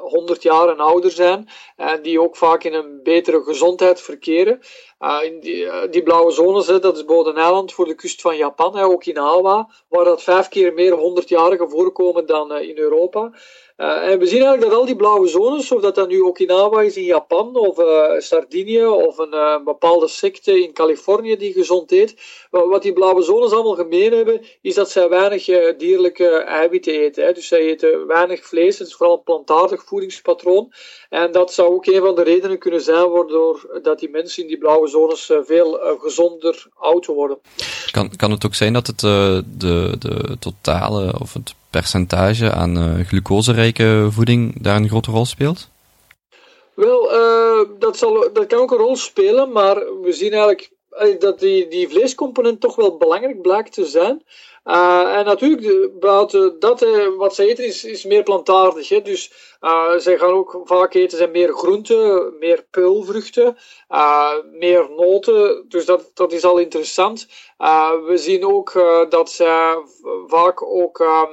S2: 100 jaar en ouder zijn en die ook vaak in een betere gezondheid verkeren. Uh, in die, uh, die, blauwe zones, hè, dat is bijvoorbeeld een eiland voor de kust van Japan, hè, Okinawa, waar dat vijf keer meer honderdjarigen voorkomen dan uh, in Europa. Uh, en we zien eigenlijk dat al die blauwe zones, of dat dat nu Okinawa is in Japan, of uh, Sardinië, of een uh, bepaalde secte in Californië die gezond eet, wat die blauwe zones allemaal gemeen hebben, is dat zij weinig dierlijke eiwitten eten. Hè. Dus zij eten weinig vlees, het is vooral een plantaardig voedingspatroon. En dat zou ook een van de redenen kunnen zijn waardoor dat die mensen in die blauwe zones veel gezonder oud worden.
S1: Kan, kan het ook zijn dat het de, de totale, of het percentage aan uh, glucoserijke voeding daar een grote rol speelt?
S2: Wel, uh, dat, zal, dat kan ook een rol spelen, maar we zien eigenlijk uh, dat die, die vleescomponent toch wel belangrijk blijkt te zijn. en natuurlijk, buiten dat, wat ze eten is, is meer plantaardig. Hè? Dus zij gaan ook vaak eten zijn meer groenten, meer peulvruchten, meer noten. Dus dat, dat is al interessant. we zien ook dat zij vaak ook ehm,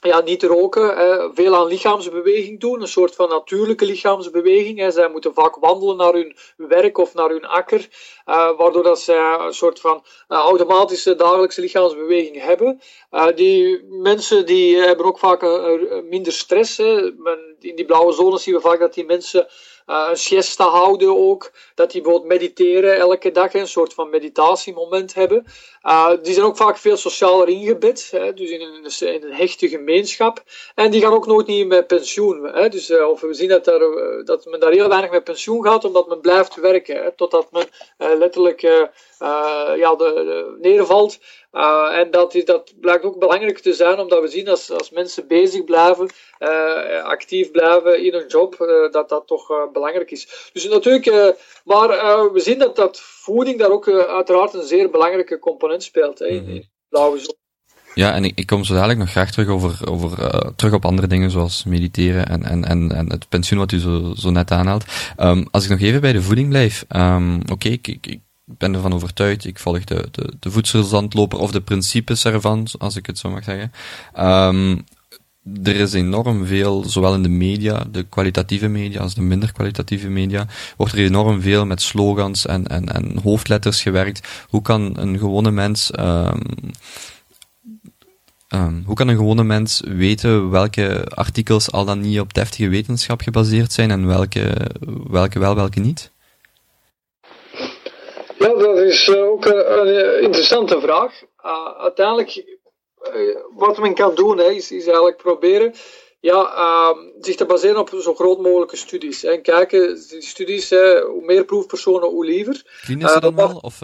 S2: ja, niet roken, veel aan lichaamsbeweging doen, een soort van natuurlijke lichaamsbeweging. Hè. Zij moeten vaak wandelen naar hun werk of naar hun akker, uh, waardoor dat zij een soort van uh, automatische dagelijkse lichaamsbeweging hebben. Uh, die mensen die hebben ook vaak minder stress. In die blauwe zone zien we vaak dat die mensen uh, een siesta houden ook. Dat die bijvoorbeeld mediteren elke dag, een soort van meditatiemoment hebben. Uh, die zijn ook vaak veel socialer ingebed, hè, dus in een, in een hechte gemeenschap. En die gaan ook nooit niet met pensioen. Hè, dus, uh, of we zien dat, daar, dat men daar heel weinig met pensioen gaat, omdat men blijft werken. Hè, totdat men letterlijk ja, de, de, neervalt. Uh, en dat, is, dat blijkt ook belangrijk te zijn, omdat we zien als, als mensen bezig blijven, uh, actief blijven in hun job, dat dat toch belangrijk is. Dus natuurlijk, maar we zien dat, dat voeding daar ook uiteraard een zeer belangrijke component speelt hè, in, mhm. in blauwe zon.
S1: Ja, en ik, ik, kom zo dadelijk nog graag terug, over, over, terug op andere dingen zoals mediteren en, en, en, en het pensioen wat u zo, zo net aanhaalt. Um, als ik nog even bij de voeding blijf. Um, Oké, okay, ik, ik, ben ervan overtuigd. Ik volg de, de, de voedselzandloper of de principes ervan, als ik het zo mag zeggen. Um, er is enorm veel, zowel in de media, de kwalitatieve media als de minder kwalitatieve media, wordt er enorm veel met slogans en, en, en hoofdletters gewerkt. Hoe kan een gewone mens, um, um, hoe kan een gewone mens weten welke artikels al dan niet op deftige wetenschap gebaseerd zijn en welke, welke wel, welke niet?
S2: Ja, dat is eh, ook een, interessante vraag. Uh, uiteindelijk, uh, wat men kan doen, hè, is, is, eigenlijk proberen ja, uh, zich te baseren op zo groot mogelijke studies. En kijken, die studies, hoe meer proefpersonen, hoe liever.
S1: Klinische dan wel? Of,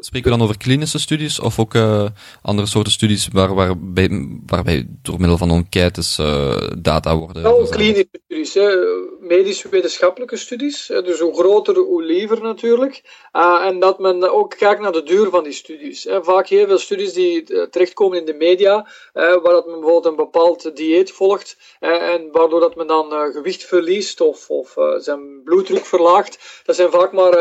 S1: Spreken we dan over klinische studies of ook uh, andere soorten studies waar, waarbij, waarbij door middel van enquêtes uh, data worden?
S2: Nou, klinische studies, hè. Medisch-wetenschappelijke studies. Dus hoe groter, hoe liever natuurlijk. en dat men ook kijkt naar de duur van die studies. Vaak heel veel studies die terechtkomen in de media, waar dat men bijvoorbeeld een bepaald dieet volgt en waardoor dat men dan gewicht verliest of, of zijn bloeddruk verlaagt. Dat zijn vaak maar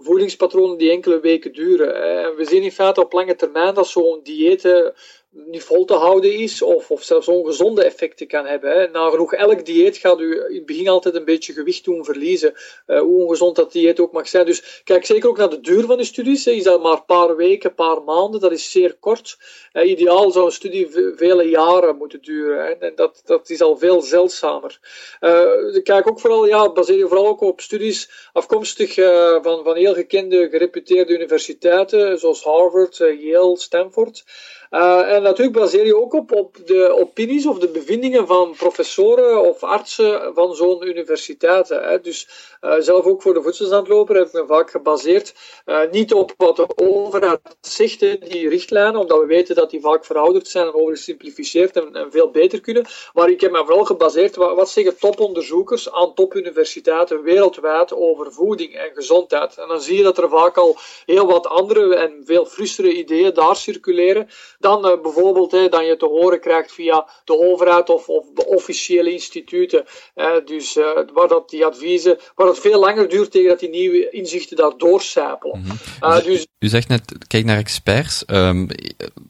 S2: voedingspatronen die enkele weken duren. En we zien in feite op lange termijn dat zo'n dieet niet vol te houden is of, of zelfs ongezonde effecten kan hebben. Hè. Nagenoeg elk dieet gaat u in het begin altijd een beetje gewicht doen verliezen, uh, hoe ongezond dat dieet ook mag zijn. Dus kijk zeker ook naar de duur van de studies. Is dat maar een paar weken, een paar maanden, dat is zeer kort. Uh, ideaal zou een studie vele jaren moeten duren hè. en dat, dat is al veel zeldzamer. Uh, kijk ook vooral, ja, baseer je vooral ook op studies afkomstig van, van heel gekende, gereputeerde universiteiten, zoals Harvard, Yale, Stanford. Uh, en natuurlijk baseer je ook op, op de opinies of de bevindingen van professoren of artsen van zo'n universiteiten. Hè. Dus uh, zelf ook voor de voedselzandloper heb ik me vaak gebaseerd uh, niet op wat de overheid zegt, die richtlijnen, omdat we weten dat die vaak verouderd zijn en overgesimplificeerd en, en veel beter kunnen. Maar ik heb me vooral gebaseerd wat, wat zeggen toponderzoekers aan topuniversiteiten wereldwijd over voeding en gezondheid. En dan zie je dat er vaak al heel wat andere en veel frustere ideeën daar circuleren dan uh, bijvoorbeeld hè, dan je te horen krijgt via de overheid of, of de officiële instituten. Uh, dus uh, waar dat die adviezen, waar het veel langer duurt tegen dat die nieuwe inzichten daar doorcijpelen. Mm
S1: -hmm. dus, u zegt net, kijk naar experts. Um,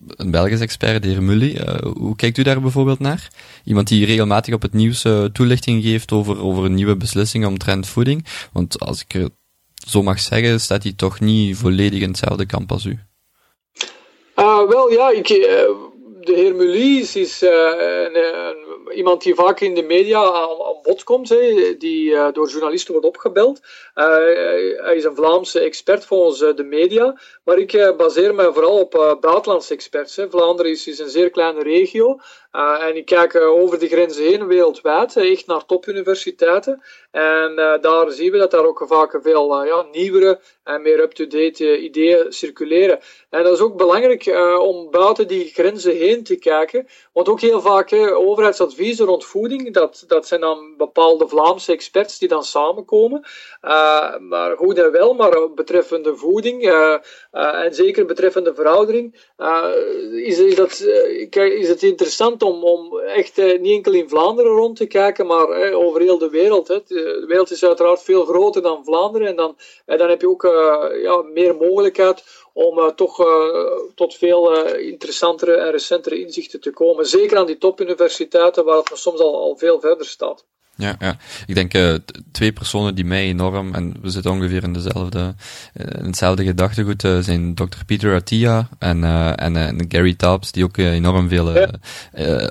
S1: een Belgisch expert, de heer Mully. hoe kijkt u daar bijvoorbeeld naar? Iemand die regelmatig op het nieuws toelichting geeft over, over nieuwe beslissingen omtrent voeding. Want als ik het zo mag zeggen, staat hij toch niet volledig in hetzelfde kamp als u.
S2: Wel ja, ik, uh, de heer Mulies is uh, een, een, iemand die vaak in de media aan, bod komt, hè, die door journalisten wordt opgebeld. hij is een Vlaamse expert volgens de media, maar ik baseer me vooral op buitenlandse experts. Hè. Vlaanderen is, is, een zeer kleine regio en ik kijk over de grenzen heen wereldwijd, echt naar topuniversiteiten. En daar zien we dat daar ook vaak veel ja, nieuwere en meer up-to-date ideeën circuleren. En dat is ook belangrijk om buiten die grenzen heen te kijken. Want ook heel vaak uh, overheidsadviezen rond voeding, dat, dat zijn dan bepaalde Vlaamse experts die dan samenkomen. Uh, maar goed en wel, maar betreffende voeding en zeker betreffende veroudering, is, is, dat, is het interessant om, om echt niet enkel in Vlaanderen rond te kijken, maar over heel de wereld. Hè. De wereld is uiteraard veel groter dan Vlaanderen en dan, en dan heb je ook ja, meer mogelijkheid om uh, toch uh, tot veel uh, interessantere en recentere inzichten te komen. Zeker aan die topuniversiteiten, waar het soms al, al veel verder staat.
S1: Ja, ja. Ik denk uh, twee personen die mij enorm, en we zitten ongeveer in dezelfde, uh, in hetzelfde gedachtegoed, uh, zijn Dr. Peter Attia en, en, en Gary Taubes, die ook enorm veel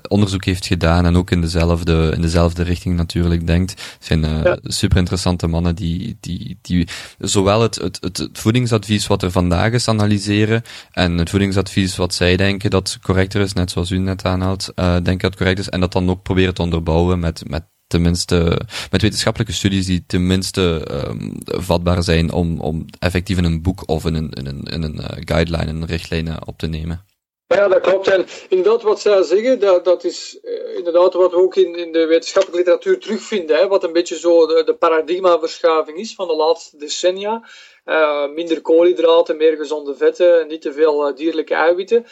S1: onderzoek heeft gedaan en ook in dezelfde, in dezelfde richting natuurlijk denkt. zijn super interessante mannen die, die, die zowel het, het, het, het, voedingsadvies wat er vandaag is analyseren en het voedingsadvies wat zij denken dat correcter is, net zoals u net aanhaalt, denken dat correct is, en dat dan ook proberen te onderbouwen met, met tenminste, met wetenschappelijke studies die tenminste um, vatbaar zijn om, om effectief in een boek of in een, in een, in een uh, guideline, een richtlijn op te nemen.
S2: Ja, dat klopt. En inderdaad, wat zij zeggen, dat, dat is uh, inderdaad wat we ook in, in de wetenschappelijke literatuur terugvinden. Hè, wat een beetje zo de, de paradigmaverschuiving is van de laatste decennia. Minder koolhydraten, meer gezonde vetten, niet te veel dierlijke eiwitten.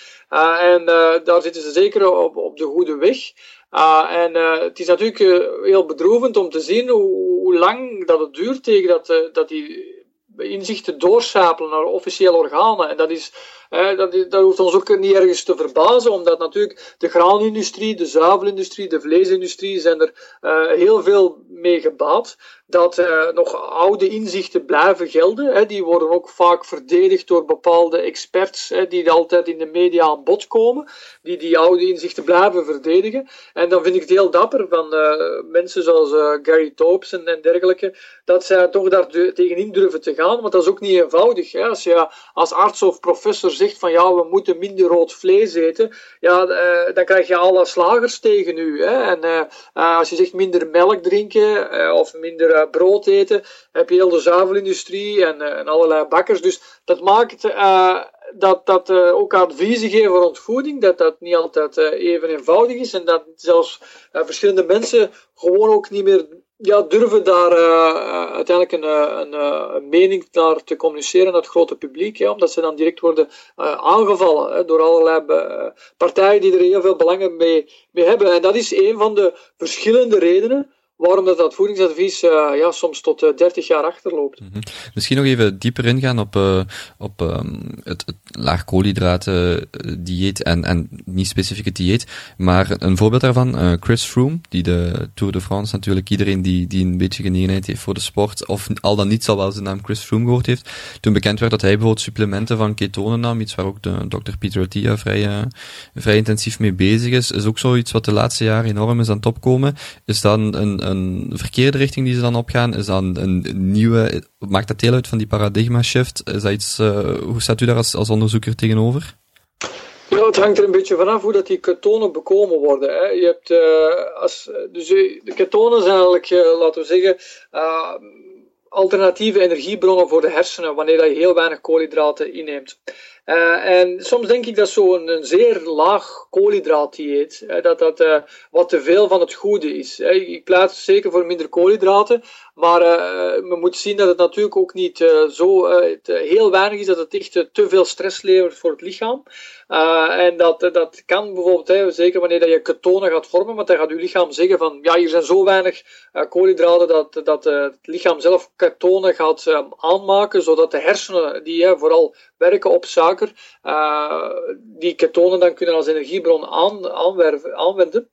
S2: En daar zitten ze zeker op, op de goede weg. Uh, en uh, het is natuurlijk uh, heel bedroevend om te zien hoe, hoe, lang dat het duurt tegen dat, dat die inzichten doorschapelen naar officiële organen. En dat is dat, dat, hoeft ons ook niet ergens te verbazen, omdat natuurlijk de graanindustrie, de zuivelindustrie, de vleesindustrie zijn er heel veel mee gebaat. Dat uh, nog oude inzichten blijven gelden. Hè. Die worden ook vaak verdedigd door bepaalde experts hè, die altijd in de media aan bod komen. Die die oude inzichten blijven verdedigen. En dan vind ik het heel dapper van uh, mensen zoals Gary Topes en, dergelijke, dat zij toch daar tegenin durven te gaan. Want dat is ook niet eenvoudig. Hè. Als je als arts of professor zegt van ja, we moeten minder rood vlees eten, ja, uh, dan krijg je alle slagers tegen u. Hè? En uh, als je zegt minder melk drinken of minder brood eten, heb je heel de zuivelindustrie en, allerlei bakkers. Dus dat maakt dat, dat ook adviezen geven rond voeding, dat dat niet altijd even eenvoudig is en dat zelfs verschillende mensen gewoon ook niet meer ja, durven daar uh, uiteindelijk een, eh, een, een, mening naar te communiceren naar het grote publiek, hè, omdat ze dan direct worden aangevallen hè, door allerlei partijen die er heel veel belangen mee, mee hebben. En dat is een van de verschillende redenen waarom dat, dat voedingsadvies uh, ja, soms tot uh, 30 jaar achterloopt. Mm.
S1: Misschien nog even dieper ingaan op, uh, op um, het, het laag koolhydraten dieet en, en niet specifieke dieet, maar een voorbeeld daarvan, Chris Froome, die de Tour de France natuurlijk, iedereen die, die een beetje genegenheid heeft voor de sport, of al dan niet zal wel zijn naam Chris Froome gehoord heeft, toen bekend werd dat hij bijvoorbeeld supplementen van ketonen nam, iets waar ook de dokter Peter Attia vrij, vrij intensief mee bezig is, is ook zoiets wat de laatste jaren enorm is aan het opkomen. Is dan een een verkeerde richting die ze dan opgaan? Is dat een, nieuwe, maakt dat deel uit van die paradigma shift? Is dat iets, uh, hoe staat u daar als, als onderzoeker tegenover?
S2: Ja, het hangt er een beetje vanaf hoe dat die ketonen bekomen worden. Hè. Je hebt, uh, als, dus de ketonen zijn eigenlijk, laten we zeggen, alternatieve energiebronnen voor de hersenen wanneer je heel weinig koolhydraten inneemt. Uh, en soms denk ik dat zo'n zeer laag koolhydraatdieet, uh, dat dat uh, wat te veel van het goede is. ik pleit zeker voor minder koolhydraten, maar we moeten zien dat het natuurlijk ook niet zo heel weinig is, dat het echt te veel stress levert voor het lichaam. en dat, dat kan bijvoorbeeld, zeker wanneer dat je ketonen gaat vormen, want dan gaat je lichaam zeggen van, ja, hier zijn zo weinig koolhydraten dat, dat het lichaam zelf ketonen gaat aanmaken, zodat de hersenen, die vooral werken op suiker, die ketonen dan kunnen als energiebron aan, aanwenden.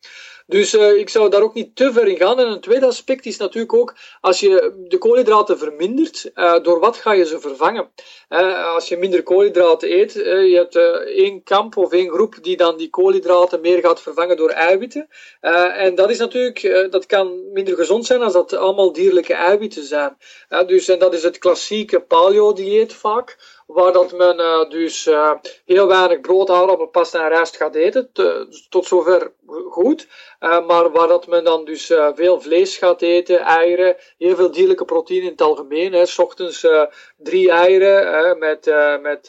S2: Dus uh, ik zou daar ook niet te ver in gaan. En een tweede aspect is natuurlijk ook, als je de koolhydraten vermindert, uh, door wat ga je ze vervangen? Uh, als je minder koolhydraten eet, je hebt één kamp of één groep die dan die koolhydraten meer gaat vervangen door eiwitten. en dat is natuurlijk, dat kan minder gezond zijn als dat allemaal dierlijke eiwitten zijn. dus, en dat is het klassieke paleo-dieet vaak waar dat men uh, dus uh, heel weinig brood, aardappel, pasta en rijst gaat eten. tot zover goed. Uh, maar waar dat men dan dus veel vlees gaat eten, eieren, heel veel dierlijke proteïne in het algemeen. Hè. S ochtends drie eieren met, met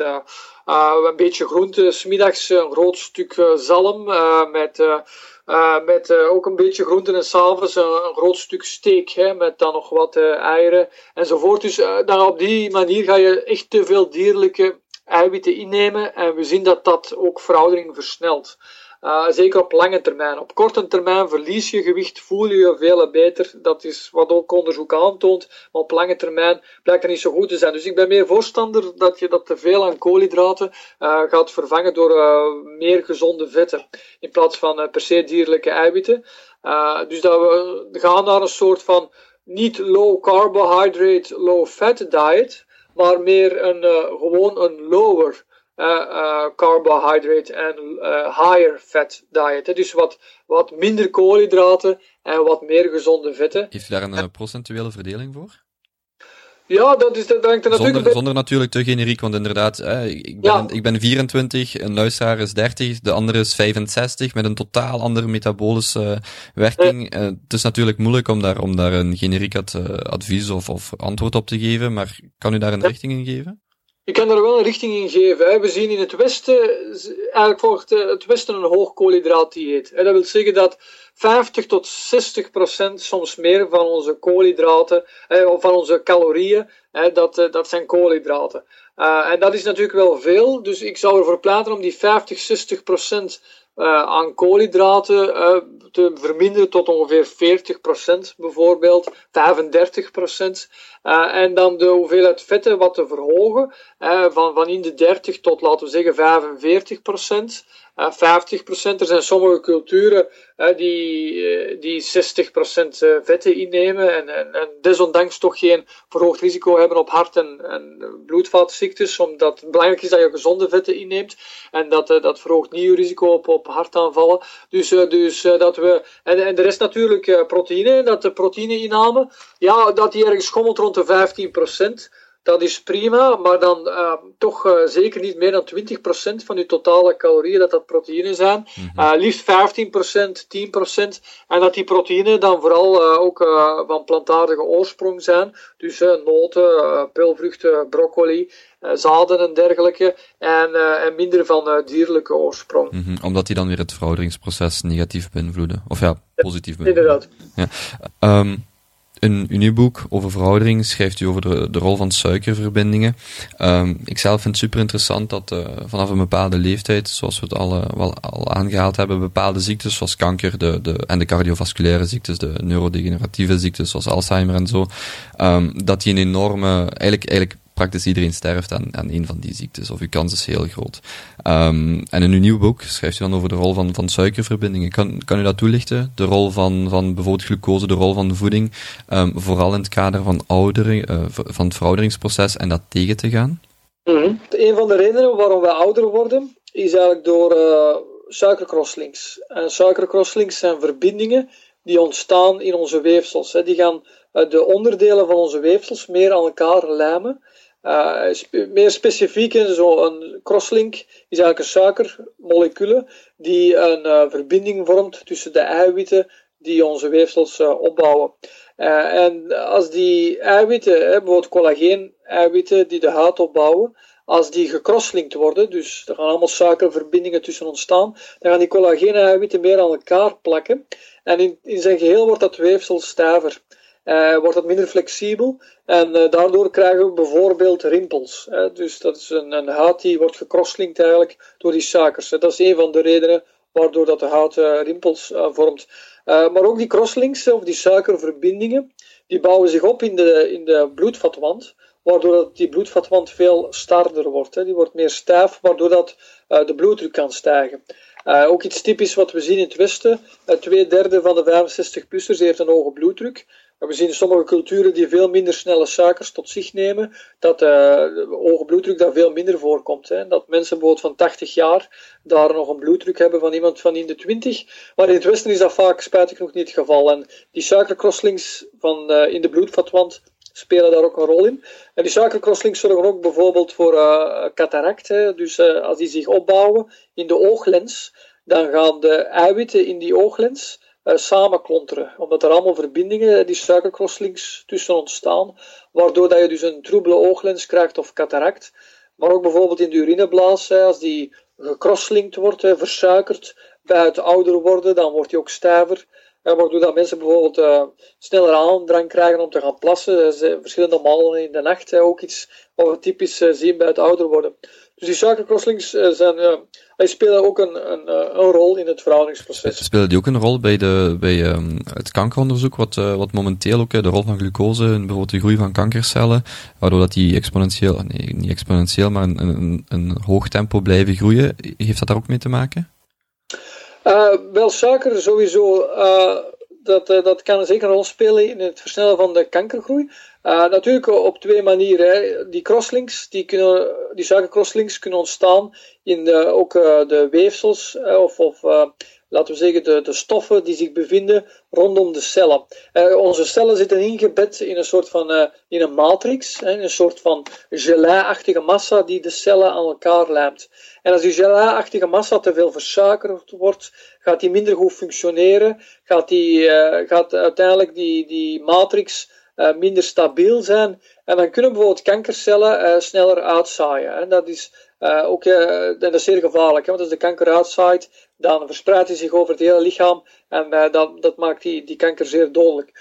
S2: een beetje groente, smiddags een groot stuk zalm met uh, met uh, ook een beetje groenten en s'avonds een, een, groot stuk steak, hè, met dan nog wat uh, eieren enzovoort. Dus dan op die manier ga je echt te veel dierlijke eiwitten innemen en we zien dat dat ook veroudering versnelt. Uh, zeker op lange termijn. Op korte termijn verlies je gewicht, voel je je veel beter. Dat is wat ook onderzoek aantoont. Maar op lange termijn blijkt dat niet zo goed te zijn. Dus ik ben meer voorstander dat je dat te veel aan koolhydraten uh, gaat vervangen door uh, meer gezonde vetten. In plaats van per se dierlijke eiwitten. dus dat we gaan naar een soort van niet low carbohydrate, low fat diet. Maar meer een, gewoon een lower carbohydrate en uh, higher fat diet. Dus wat, wat minder koolhydraten en wat meer gezonde vetten.
S1: Heeft u daar een procentuele verdeling voor?
S2: Ja, dat, is, dat hangt er
S1: natuurlijk... Zonder, zonder natuurlijk te generiek, want inderdaad, eh, ik, ben, ja. ik ben 24, een luisteraar is 30, de andere is 65, met een totaal andere metabolische werking. Het is natuurlijk moeilijk om daar, om daar een generiek advies of, of antwoord op te geven, maar kan u daar een ja. richting in geven?
S2: Je kan er wel een richting in geven. We zien in het Westen, eigenlijk volgt het Westen een hoog koolhydraatdieet. Dat wil zeggen dat 50 tot 60 procent, soms meer, van onze koolhydraten, of van onze calorieën, dat, eh, dat zijn koolhydraten. En dat is natuurlijk wel veel, dus ik zou ervoor pleiten om die 50, 60 procent aan koolhydraten uh, te verminderen tot ongeveer 40% bijvoorbeeld, 35%. Uh, en dan de hoeveelheid vetten wat te verhogen, van, van in de 30 tot laten we zeggen 45%. Uh, 50%. Er zijn sommige culturen die, die 60% vetten innemen en, en, en, desondanks toch geen verhoogd risico hebben op hart- en, en omdat het belangrijk is dat je gezonde vetten inneemt en dat, dat verhoogt niet je risico op hartaanvallen. Dus, dus dat we, en, en de rest natuurlijk proteïne, dat de proteïneinname, ja, dat die ergens schommelt rond de 15%. Dat is prima, maar dan uh, toch uh, zeker niet meer dan 20% van je totale calorieën dat dat proteïne zijn. Mm -hmm. uh, liefst 15%, 10%. En dat die proteïnen dan vooral ook van plantaardige oorsprong zijn. Dus noten, peulvruchten, broccoli, zaden en dergelijke. En, en minder van dierlijke oorsprong.
S1: Mm -hmm. Omdat die dan weer het verouderingsproces negatief beïnvloeden. Of ja, positief beïnvloeden.
S2: Inderdaad.
S1: Ja. Um, in, in uw boek over veroudering schrijft u over de, de rol van suikerverbindingen. Um, ik zelf vind het super interessant dat uh, vanaf een bepaalde leeftijd, zoals we het al, wel al aangehaald hebben, bepaalde ziektes zoals kanker de, de, en de cardiovasculaire ziektes, de neurodegeneratieve ziektes zoals Alzheimer en zo, um, dat die een enorme, eigenlijk, eigenlijk praktisch iedereen sterft aan, aan een van die ziektes, of uw kans is heel groot. Um, en in uw nieuw boek schrijft u dan over de rol van, van suikerverbindingen. Kan, kan u dat toelichten? De rol van, van bijvoorbeeld glucose, de rol van voeding, um, vooral in het kader van, oudering, uh, van het verouderingsproces en dat tegen te gaan?
S2: Mm. Een van de redenen waarom wij ouder worden, is eigenlijk door uh, suikerkrosslinks. En suikerkrosslinks zijn verbindingen die ontstaan in onze weefsels. Hè. Die gaan uh, de onderdelen van onze weefsels meer aan elkaar lijmen. Uh, meer specifiek, zo'n crosslink is eigenlijk een suikermolecule die een uh, verbinding vormt tussen de eiwitten die onze weefsels uh, opbouwen. en als die eiwitten, bijvoorbeeld collageen-eiwitten die de huid opbouwen, als die gecrosslinkt worden, dus er gaan allemaal suikerverbindingen tussen ontstaan, dan gaan die collageen-eiwitten meer aan elkaar plakken. En in, in zijn geheel wordt dat weefsel stijver uh, wordt het minder flexibel en uh, daardoor krijgen we bijvoorbeeld rimpels. Hè. Dus dat is een, een huid die wordt gecrosslinkt eigenlijk door die suikers. Hè. Dat is een van de redenen waardoor dat de huid uh, rimpels vormt. maar ook die crosslinks of die suikerverbindingen, die bouwen zich op in de, in de bloedvatwand, waardoor dat die bloedvatwand veel starder wordt. Hè. Die wordt meer stijf, waardoor dat de bloeddruk kan stijgen. Ook iets typisch wat we zien in het Westen. Uh, twee derde van de 65-plussers heeft een hoge bloeddruk. We zien sommige culturen die veel minder snelle suikers tot zich nemen, dat uh, de hoge bloeddruk daar veel minder voorkomt. Hè. Dat mensen bijvoorbeeld van 80 jaar daar nog een bloeddruk hebben van iemand van in de 20. Maar in het Westen is dat vaak spijtig genoeg niet het geval. En die suikercrosslinks van, uh, in de bloedvatwand spelen daar ook een rol in. En die suikercrosslinks zorgen ook bijvoorbeeld voor uh, cataract. Hè. Dus als die zich opbouwen in de ooglens, dan gaan de eiwitten in die ooglens uh, samenklonteren. Omdat er allemaal verbindingen, die suikercrosslinks tussen ontstaan, waardoor dat je dus een troebele ooglens krijgt of cataract. Maar ook bijvoorbeeld in de urineblaas, als die gecrosslinkt wordt, versuikerd, bij het ouder worden, dan wordt die ook stijver. waardoor dat mensen bijvoorbeeld sneller aandrang krijgen om te gaan plassen. Verschillende malen in de nacht. ook iets wat we typisch zien bij het ouder worden. Dus die suikercrosslinks uh, zijn, uh, die spelen ook een, een, een, rol in het verouderingsproces.
S1: Spelen die ook een rol bij, de, bij um, het kankeronderzoek, wat, uh, wat momenteel ook de rol van glucose en bijvoorbeeld de groei van kankercellen, waardoor dat die exponentieel, nee, niet exponentieel, maar een, een, een hoog tempo blijven groeien. Heeft dat daar ook mee te maken?
S2: wel, suiker sowieso dat, dat kan zeker een rol spelen in het versnellen van de kankergroei. Uh, natuurlijk op twee manieren. Hè. Die crosslinks, die, kunnen, die suikercrosslinks kunnen ontstaan in de, ook uh, de weefsels uh, of, of laten we zeggen de, de stoffen die zich bevinden rondom de cellen. onze cellen zitten ingebed in een soort van in een matrix, hè, een soort van gelei-achtige massa die de cellen aan elkaar lijmt. En als die gelei-achtige massa te veel versuikerd wordt, gaat die minder goed functioneren, gaat, die, gaat uiteindelijk die, die matrix uh, minder stabiel zijn. En dan kunnen bijvoorbeeld kankercellen uh, sneller uitzaaien. En dat is uh, ook dat is zeer gevaarlijk. Hè? Want als de kanker uitzaait, dan verspreidt hij zich over het hele lichaam. En dat, dat maakt die, die kanker zeer dodelijk.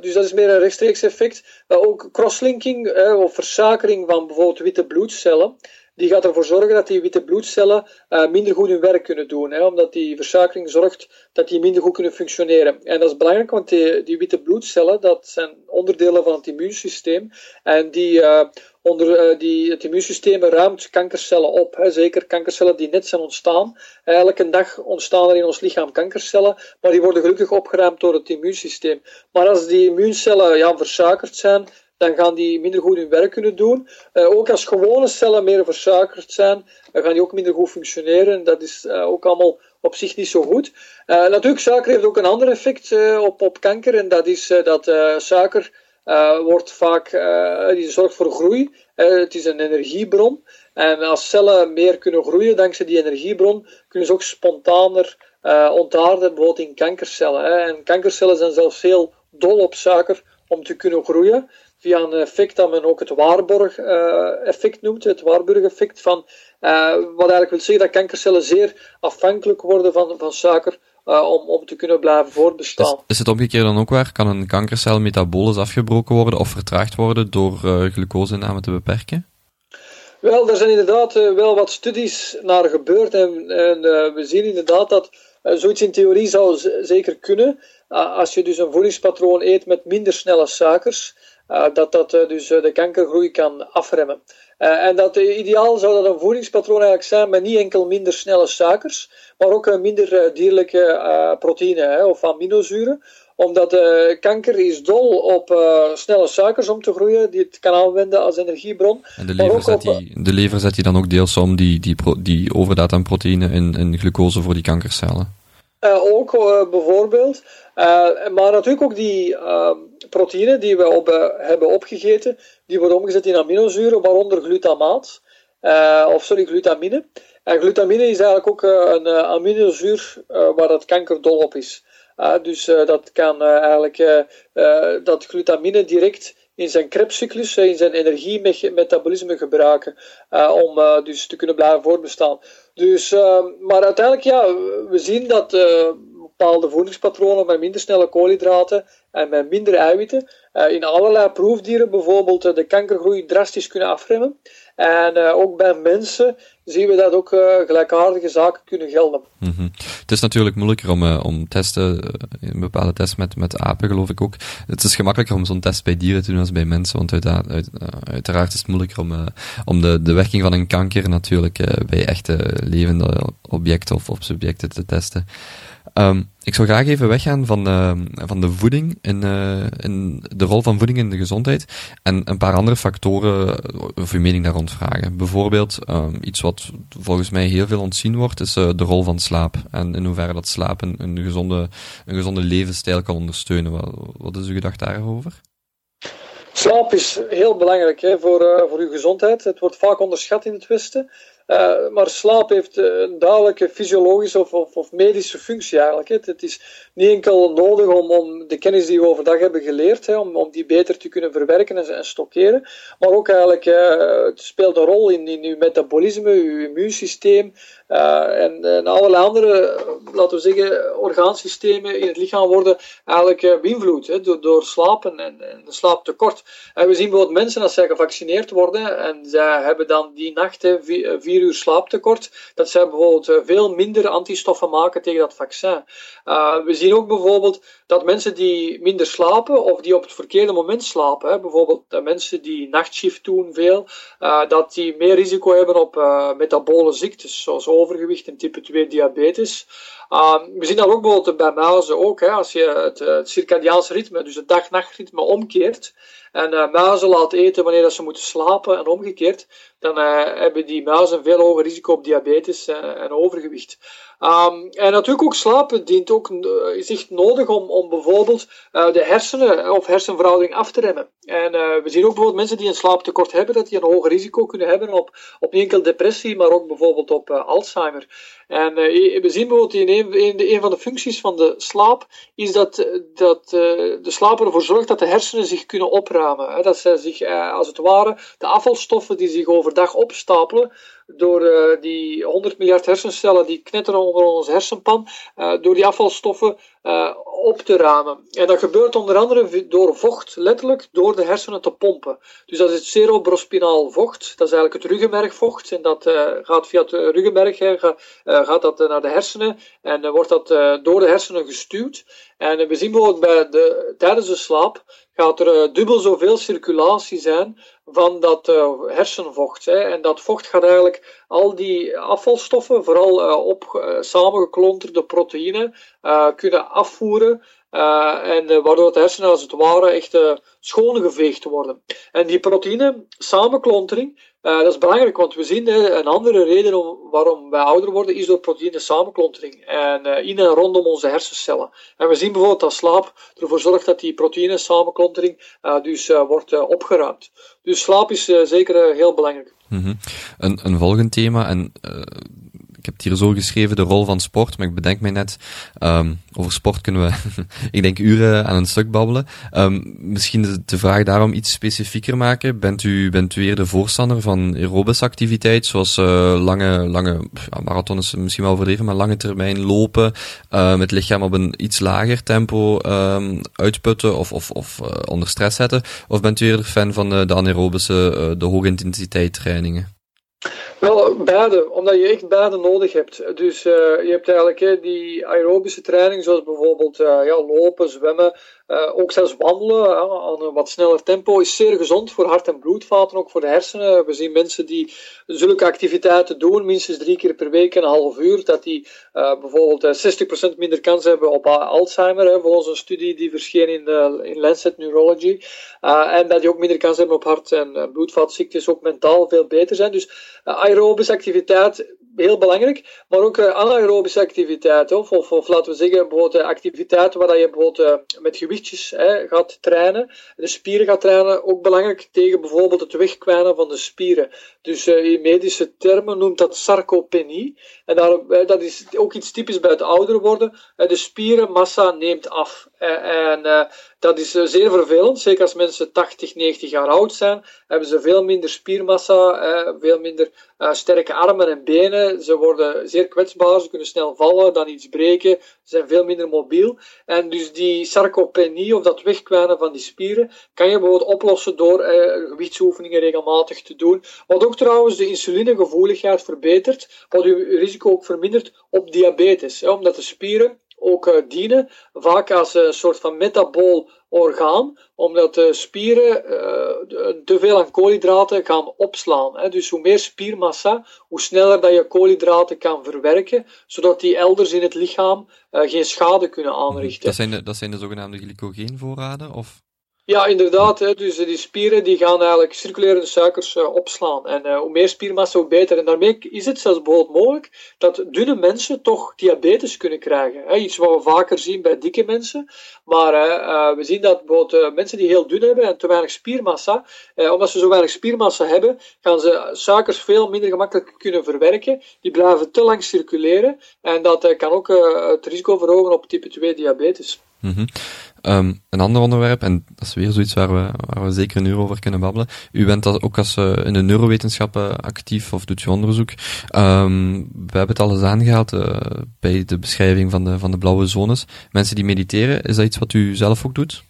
S2: dus dat is meer een rechtstreeks effect. ook crosslinking of versakering van bijvoorbeeld witte bloedcellen die gaat ervoor zorgen dat die witte bloedcellen uh, minder goed hun werk kunnen doen. Hè, omdat die versakering zorgt dat die minder goed kunnen functioneren. En dat is belangrijk, want die, die witte bloedcellen, dat zijn onderdelen van het immuunsysteem. En die, uh, onder, uh, die, het immuunsysteem ruimt kankercellen op. Hè, zeker kankercellen die net zijn ontstaan. Elke dag ontstaan er in ons lichaam kankercellen, maar die worden gelukkig opgeruimd door het immuunsysteem. Maar als die immuuncellen ja, versakerd zijn, dan gaan die minder goed hun werk kunnen doen. Uh, ook als gewone cellen meer versuikerd zijn, dan gaan die ook minder goed functioneren. Dat is uh, ook allemaal op zich niet zo goed. Uh, natuurlijk, suiker heeft ook een ander effect op, op kanker. En dat is dat suiker wordt vaak, die zorgt voor groei. het is een energiebron. En als cellen meer kunnen groeien dankzij die energiebron, kunnen ze ook spontaner ontaarden, bijvoorbeeld in kankercellen. En kankercellen zijn zelfs heel dol op suiker om te kunnen groeien via een effect dat men ook het Warburg-effect uh, noemt, het Warburg-effect, van, uh, wat eigenlijk wil zeggen dat kankercellen zeer afhankelijk worden van, van suiker om, om te kunnen blijven voortbestaan.
S1: Is, is, het omgekeerd dan ook waar? Kan een kankercel metabolisch afgebroken worden of vertraagd worden door uh, glucoseinname te beperken?
S2: Wel, er zijn inderdaad wel wat studies naar gebeurd en, en we zien inderdaad dat zoiets in theorie zou zeker kunnen. als je dus een voedingspatroon eet met minder snelle suikers, dat dat dus de kankergroei kan afremmen. Uh, en dat uh, ideaal zou dat een voedingspatroon eigenlijk zijn met niet enkel minder snelle suikers, maar ook uh, minder dierlijke proteïne hè, of aminozuren. Omdat kanker is dol op snelle suikers om te groeien, die het kan aanwenden als energiebron.
S1: En de lever, zet, die, de lever zet die dan ook deels om, die, die, die overdaad aan proteïne in, in glucose voor die kankercellen?
S2: ook bijvoorbeeld. maar natuurlijk ook die proteïne die we op, hebben opgegeten, die worden omgezet in aminozuren, waaronder glutamaat, uh, of sorry, glutamine. En glutamine is eigenlijk ook uh, een aminozuur waar het kanker dol op is. dus dat kan eigenlijk dat glutamine direct in zijn Krebscyclus, in zijn energiemetabolisme gebruiken, om dus te kunnen blijven voortbestaan. Dus, maar uiteindelijk, ja, we zien dat bepaalde voedingspatronen met minder snelle koolhydraten en met minder eiwitten uh, in allerlei proefdieren bijvoorbeeld uh, de kankergroei drastisch kunnen afremmen. En uh, ook bij mensen zien we dat ook gelijkaardige zaken kunnen gelden.
S1: -hmm. Het is natuurlijk moeilijker om, om testen, een bepaalde test met, met apen geloof ik ook. Het is gemakkelijker om zo'n test bij dieren te doen als bij mensen, want uit, uit, uiteraard is het moeilijker om, om de, de werking van een kanker natuurlijk bij echte levende objecten of, of subjecten te testen. Um, ik zou graag even weggaan van, uh, van de voeding in, uh, in de rol van voeding in de gezondheid en een paar andere factoren of uw mening daar rond vragen. Bijvoorbeeld, um, iets wat volgens mij heel veel ontzien wordt, is uh, de rol van slaap. En in hoeverre dat slaap een, gezonde, een gezonde levensstijl kan ondersteunen. Wat, wat is uw gedachte daarover?
S2: Slaap is heel belangrijk hè, voor, voor uw gezondheid. Het wordt vaak onderschat in het Westen. Uh, maar slaap heeft een duidelijke fysiologische of, of, medische functie eigenlijk. Het is niet enkel nodig om, om de kennis die we overdag hebben geleerd, hè, om, om die beter te kunnen verwerken en, en stockeren, maar ook eigenlijk, uh, het speelt een rol in, in uw metabolisme, uw immuunsysteem, uh, en, en allerlei andere, laten we zeggen, orgaansystemen in het lichaam worden eigenlijk beïnvloed hè, door, door slapen en, en slaaptekort. En we zien bijvoorbeeld mensen als zij gevaccineerd worden en zij hebben dan die nacht vier, vier uur slaaptekort, dat zij bijvoorbeeld veel minder antistoffen maken tegen dat vaccin. we zien ook bijvoorbeeld dat mensen die minder slapen of die op het verkeerde moment slapen, bijvoorbeeld de mensen die nachtshift doen veel, dat die meer risico hebben op metabole ziektes, zoals overgewicht en type 2 diabetes. Uh, we zien dat ook bijvoorbeeld bij muizen ook. Hè, als je het, het circadiaans ritme, dus het dag-nachtritme omkeert en uh, muizen laat eten wanneer dat ze moeten slapen en omgekeerd, dan uh, hebben die muizen veel hoger risico op diabetes en overgewicht. Um, en natuurlijk ook slapen dient ook, is echt nodig om, om bijvoorbeeld uh, de hersenen of hersenveroudering af te remmen. En we zien ook bijvoorbeeld mensen die een slaaptekort hebben, dat die een hoger risico kunnen hebben op, op niet enkel depressie, maar ook bijvoorbeeld op Alzheimer. En we zien bijvoorbeeld in een, in een van de functies van de slaap, is dat, dat de slaap ervoor zorgt dat de hersenen zich kunnen opruimen. Hè? Dat ze zich als het ware de afvalstoffen die zich overdag opstapelen, door uh, die 100 miljard hersencellen die knetteren onder onze hersenpan, uh, door die afvalstoffen uh, op te ramen. En dat gebeurt onder andere door vocht, letterlijk door de hersenen te pompen. Dus dat is het cerebrospinaal vocht, dat is eigenlijk het ruggenmergvocht, en dat gaat via het ruggenmerg, hè, gaat dat naar de hersenen, en wordt dat door de hersenen gestuurd. En we zien bijvoorbeeld bij de, tijdens de slaap gaat er dubbel zoveel circulatie zijn van dat uh, hersenvocht. Hè. En dat vocht gaat eigenlijk al die afvalstoffen, vooral uh, op uh, samengeklonterde proteïnen, kunnen afvoeren. en waardoor de hersenen als het ware echt schoongeveegd worden. En die proteïne samenklontering, dat is belangrijk, want we zien een andere reden om, waarom wij ouder worden, is door proteïne samenklontering. En in en rondom onze hersencellen. En we zien bijvoorbeeld dat slaap ervoor zorgt dat die proteïne samenklontering dus wordt opgeruimd. Dus slaap is zeker heel belangrijk.
S1: -hmm. een, een volgend thema, en heb het hier zo geschreven, de rol van sport, maar ik bedenk mij net, um, over sport kunnen we, ik denk, uren aan een stuk babbelen. Um, misschien de, vraag daarom iets specifieker maken. Bent u, bent u eerder voorstander van aerobische activiteit, zoals uh, lange, lange, ja, marathon is misschien wel verdreven, maar lange termijn lopen, uh, het lichaam op een iets lager tempo um, uitputten of, of, of uh, onder stress zetten? Of bent u eerder fan van de, de anaerobische, de hoge intensiteit trainingen?
S2: Wel, beide, omdat je echt beide nodig hebt. Dus uh, je hebt eigenlijk hè, die aerobische training, zoals bijvoorbeeld uh, ja, lopen, zwemmen, uh, ook zelfs wandelen aan een wat sneller tempo, is zeer gezond voor hart- en bloedvaten, ook voor de hersenen. We zien mensen die zulke activiteiten doen, minstens drie keer per week een half uur, dat die bijvoorbeeld 60% minder kans hebben op Alzheimer, hè, volgens een studie die verscheen in, de, in Lancet Neurology. en dat die ook minder kans hebben op hart- en bloedvatziektes, ook mentaal veel beter zijn. Dus aerobische activiteit heel belangrijk, maar ook uh, anaerobische activiteiten, of, laten we zeggen, bijvoorbeeld uh, activiteiten waar je bijvoorbeeld uh, met gewichtjes hè, gaat trainen, de spieren gaat trainen, ook belangrijk tegen bijvoorbeeld het wegkwijnen van de spieren. Dus in medische termen noemt dat sarcopenie, en dat is ook iets typisch bij het ouder worden. de spierenmassa neemt af. En dat is zeer vervelend, zeker als mensen 80, 90 jaar oud zijn, hebben ze veel minder spiermassa, veel minder sterke armen en benen, ze worden zeer kwetsbaar, ze kunnen snel vallen, dan iets breken, ze zijn veel minder mobiel. En dus die sarcopenie, of dat wegkwijnen van die spieren, kan je bijvoorbeeld oplossen door eh, gewichtsoefeningen regelmatig te doen. Wat ook trouwens de insulinegevoeligheid verbetert, wat uw risico ook vermindert op diabetes. Hè, omdat de spieren ook uh, dienen vaak als een soort van metabool orgaan, omdat de spieren uh, te veel aan koolhydraten gaan opslaan. Hè. Dus hoe meer spiermassa, hoe sneller dat je koolhydraten kan verwerken, zodat die elders in het lichaam geen schade kunnen aanrichten.
S1: Dat zijn de, dat zijn de zogenaamde glycogeenvoorraden? Of?
S2: Ja, inderdaad. Hè. Dus die spieren die gaan eigenlijk circulerende suikers uh, opslaan. En uh, hoe meer spiermassa, hoe beter. En daarmee is het zelfs bijvoorbeeld mogelijk dat dunne mensen toch diabetes kunnen krijgen. Hè. Iets wat we vaker zien bij dikke mensen. Maar we zien dat bijvoorbeeld mensen die heel dun hebben en te weinig spiermassa, omdat ze zo weinig spiermassa hebben, gaan ze suikers veel minder gemakkelijk kunnen verwerken. Die blijven te lang circuleren. En dat kan ook het risico verhogen op type 2 diabetes.
S1: Mm -hmm. um, een ander onderwerp, en dat is weer zoiets waar we, waar we zeker een uur over kunnen babbelen. U bent dat ook als uh, in de neurowetenschappen actief of doet u onderzoek. Um, we hebben het al eens aangehaald uh, bij de beschrijving van de, van de blauwe zones. Mensen die mediteren, is dat iets wat u zelf ook doet?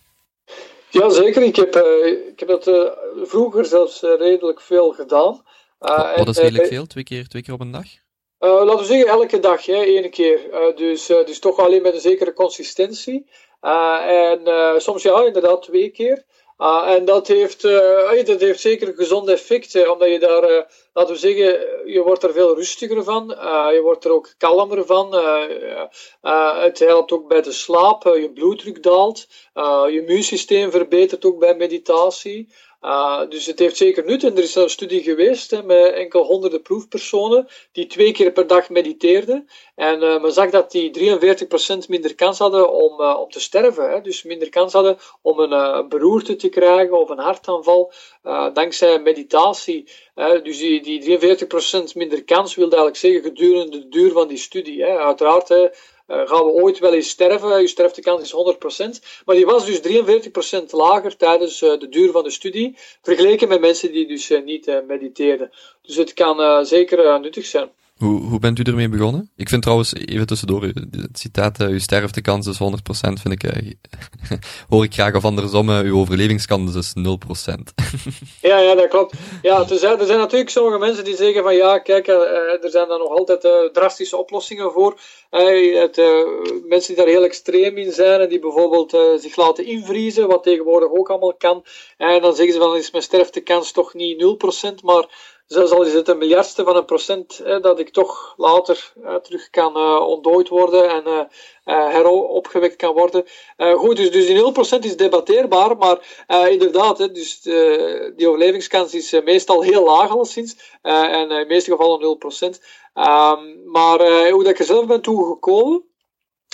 S2: Ja, zeker. Ik heb, uh, ik heb dat vroeger zelfs redelijk veel gedaan.
S1: wat is redelijk veel? Twee keer, twee keer op een dag?
S2: Uh, laten we zeggen elke dag, hè, één keer. Uh, dus, uh, dus toch alleen met een zekere consistentie. en soms ja, inderdaad twee keer. en dat heeft, dat heeft zeker een gezond effect, omdat je daar, laten we zeggen, je wordt er veel rustiger van. je wordt er ook kalmer van. het helpt ook bij de slaap. je bloeddruk daalt. je immuunsysteem verbetert ook bij meditatie. Uh, dus het heeft zeker nut. En er is een studie geweest hè, met enkel honderden proefpersonen die twee keer per dag mediteerden. En uh, men zag dat die 43% minder kans hadden om, uh, om te sterven. Hè. Dus minder kans hadden om een beroerte te krijgen of een hartaanval dankzij meditatie. dus die, die 43% minder kans wilde eigenlijk zeggen gedurende de duur van die studie. Uiteraard. Uh, gaan we ooit wel eens sterven? Je sterftekans is 100%. Maar die was dus 43% lager tijdens uh, de duur van de studie, vergeleken met mensen die dus uh, niet mediteerden. Dus het kan zeker nuttig zijn.
S1: Hoe, hoe bent u ermee begonnen? Ik vind trouwens, even tussendoor, het citaat, uh, uw sterftekans is 100%, vind ik, uh, hoor ik graag of andersom, uh, uw overlevingskans is 0%.
S2: ja, ja, dat klopt. Ja, er zijn, er zijn natuurlijk sommige mensen die zeggen van, ja, kijk, er zijn daar nog altijd drastische oplossingen voor. Mensen die daar heel extreem in zijn en die bijvoorbeeld zich laten invriezen, wat tegenwoordig ook allemaal kan. En dan zeggen ze van, is mijn sterftekans toch niet 0%, maar zelfs al is het een miljardste van een procent, dat ik toch later uh, terug kan uh, ontdooid worden en uh, heropgewekt kan worden. goed, dus, dus die 0% is debatteerbaar, maar inderdaad, hè, dus die overlevingskans is meestal heel laag alleszins, en in de meeste gevallen 0%. Um, ehm, maar hoe dat ik er zelf ben toegekomen,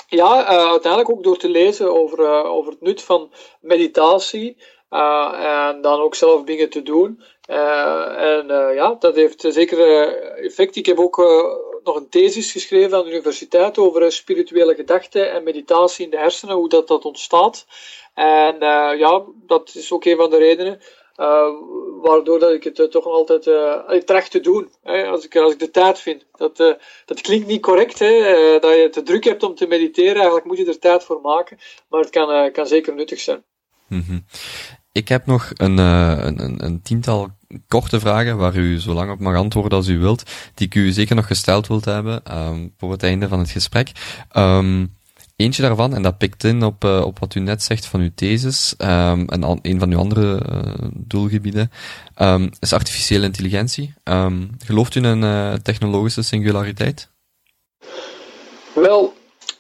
S2: ja, uiteindelijk ook door te lezen over, over het nut van meditatie, en dan ook zelf dingen te doen. Uh, en uh, ja, dat heeft zeker uh, effect. Ik heb ook nog een thesis geschreven aan de universiteit over spirituele gedachten en meditatie in de hersenen, hoe dat, dat ontstaat. En ja, dat is ook een van de redenen waardoor dat ik het toch altijd uh, tracht te doen, hè, als, ik, als ik de tijd vind. Dat, dat klinkt niet correct, hè, dat je te druk hebt om te mediteren. Eigenlijk moet je er tijd voor maken, maar het kan, kan zeker nuttig zijn.
S1: -hmm. Ik heb nog een, een, een, tiental korte vragen waar u zo lang op mag antwoorden als u wilt, die ik u zeker nog gesteld wilt hebben um, voor het einde van het gesprek. Um, Eentje daarvan, en dat pikt in op, uh, op wat u net zegt van uw thesis, um, en een van uw andere uh, doelgebieden, is artificiële intelligentie. Gelooft u in een technologische singulariteit?
S2: Wel,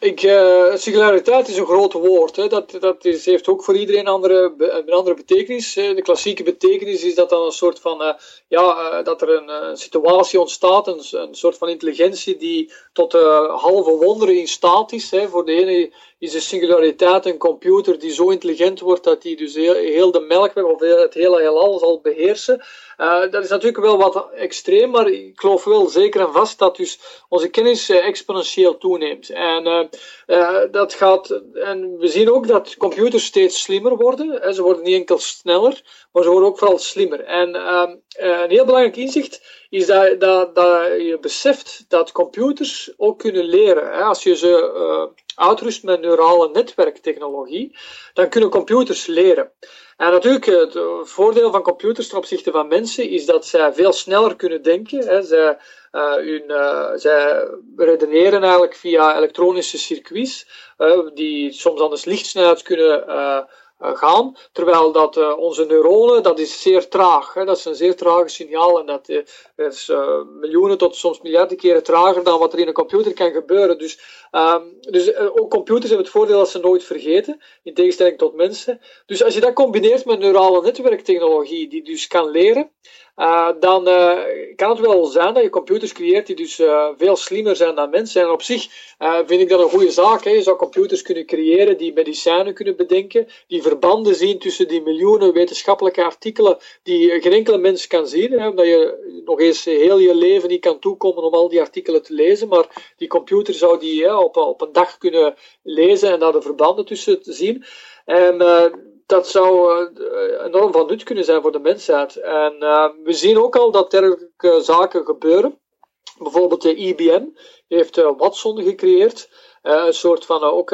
S2: ik, uh, singulariteit is een groot woord. Hè. Dat, dat is, heeft ook voor iedereen andere, een andere betekenis. De klassieke betekenis is dat dan een soort van, uh, ja, uh, dat er een situatie ontstaat, een, soort van intelligentie die tot halve wonderen in staat is. Hè. Voor de ene is de singulariteit een computer die zo intelligent wordt dat hij dus heel de melkweg of het hele heelal zal beheersen. Uh, dat is natuurlijk wel wat extreem, maar ik geloof wel zeker en vast dat dus onze kennis uh, exponentieel toeneemt. En uh, dat gaat, en we zien ook dat computers steeds slimmer worden. Ze worden niet enkel sneller, maar ze worden ook vooral slimmer. En ehm, een heel belangrijk inzicht is dat, dat, je beseft dat computers ook kunnen leren. Als je ze uitrust met neurale netwerktechnologie, dan kunnen computers leren. En natuurlijk, het voordeel van computers ten opzichte van mensen is dat zij veel sneller kunnen denken. Hè. Zij, uh, hun, zij redeneren eigenlijk via elektronische circuits, die soms anders lichtsnelheid kunnen eh, gaan. Terwijl dat uh, onze neuronen, dat is zeer traag. Hè? Dat is een zeer trage signaal en dat uh, is miljoenen tot soms miljarden keren trager dan wat er in een computer kan gebeuren. Dus, um, dus ook computers hebben het voordeel dat ze nooit vergeten, in tegenstelling tot mensen. Dus als je dat combineert met neurale netwerktechnologie, die dus kan leren, uh, dan uh, kan het wel zijn dat je computers creëert die dus uh, veel slimmer zijn dan mensen. En op zich vind ik dat een goede zaak. Hè. Je zou computers kunnen creëren die medicijnen kunnen bedenken, die verbanden zien tussen die miljoenen wetenschappelijke artikelen die geen enkele mens kan zien. Hè, omdat je nog eens heel je leven niet kan toekomen om al die artikelen te lezen. Maar die computer zou die op, op een dag kunnen lezen en daar de verbanden tussen te zien. En dat zou uh, enorm van nut kunnen zijn voor de mensheid. En uh, we zien ook al dat dergelijke zaken gebeuren. Bijvoorbeeld de IBM heeft uh, Watson gecreëerd. een soort van ook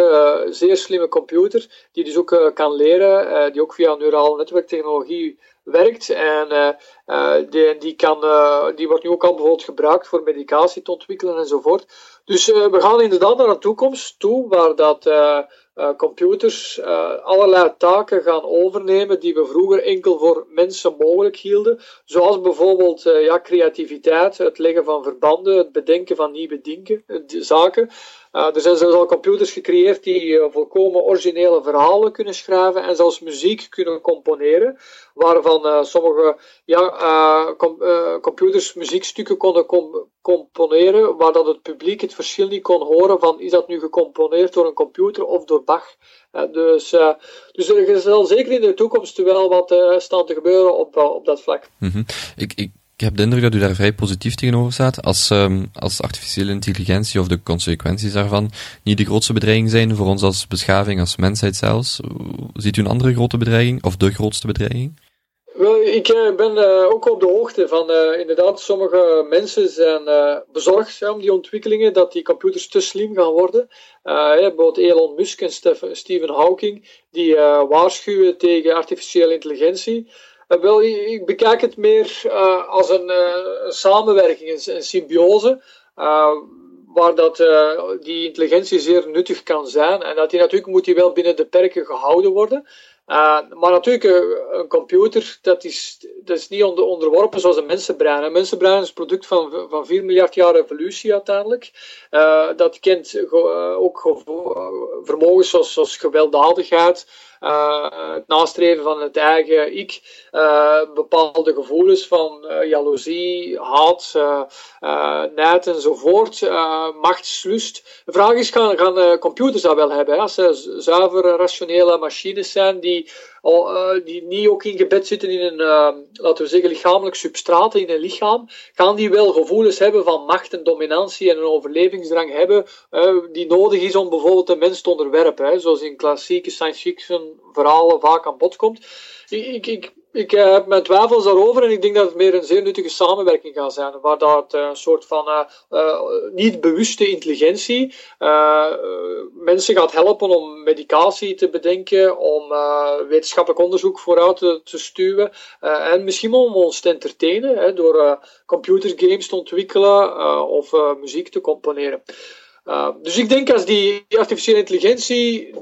S2: zeer slimme computer, die dus ook kan leren, die ook via neurale netwerktechnologie werkt. En die, die, kan, die wordt nu ook al bijvoorbeeld gebruikt voor medicatie te ontwikkelen enzovoort. Dus we gaan inderdaad naar een toekomst toe waar dat uh, computers uh, allerlei taken gaan overnemen die we vroeger enkel voor mensen mogelijk hielden. Zoals bijvoorbeeld uh, ja, creativiteit, het leggen van verbanden, het bedenken van nieuwe dingen, zaken. Er zijn zelfs al computers gecreëerd die volkomen originele verhalen kunnen schrijven en zelfs muziek kunnen componeren, waarvan sommige ja, com computers muziekstukken konden com componeren, waar dat het publiek het verschil niet kon horen van is dat nu gecomponeerd door een computer of door Bach. dus, uh, dus er zal zeker in de toekomst wel wat uh, staan te gebeuren op, uh, op dat vlak.
S1: -hmm. ik, ik, ik heb de indruk dat u daar vrij positief tegenover staat. Als, um, als artificiële intelligentie of de consequenties daarvan niet de grootste bedreiging zijn voor ons als beschaving, als mensheid zelfs, ziet u een andere grote bedreiging of de grootste bedreiging?
S2: Wel, ik eh, ben uh, ook op de hoogte van, uh, inderdaad, sommige mensen zijn bezorgd om die ontwikkelingen, dat die computers te slim gaan worden. bijvoorbeeld Elon Musk en Stephen Hawking, die waarschuwen tegen artificiële intelligentie. Wel, ik bekijk het meer als een, een, samenwerking, een, symbiose, waar dat, die intelligentie zeer nuttig kan zijn. En dat die natuurlijk moet die wel binnen de perken gehouden worden. Maar natuurlijk, een computer, dat is, dat is niet onder, onderworpen zoals een mensenbrein. Een mensenbrein is een product van, van 4 miljard jaar evolutie uiteindelijk. Dat kent ook vermogens zoals, zoals gewelddadigheid, het nastreven van het eigen ik, uh, bepaalde gevoelens van uh, jaloezie, haat, nijd enzovoort, machtslust. De vraag is, gaan, gaan computers dat wel hebben? Hè? Als ze zuiver rationele machines zijn die die niet ook ingebed zitten in een, laten we zeggen, lichamelijk substraat in een lichaam, gaan die wel gevoelens hebben van macht en dominantie en een overlevingsdrang hebben, die nodig is om bijvoorbeeld de mens te onderwerpen, hè, zoals in klassieke science fiction verhalen vaak aan bod komt. Ik, ik, ik eh, heb mijn twijfels daarover en ik denk dat het meer een zeer nuttige samenwerking gaat zijn, waar dat uh, een soort van uh, niet bewuste intelligentie mensen gaat helpen om medicatie te bedenken, om wetenschappelijk onderzoek vooruit te, te stuwen en misschien om ons te entertainen hè, door computergames te ontwikkelen of muziek te componeren. dus ik denk als die artificiële intelligentie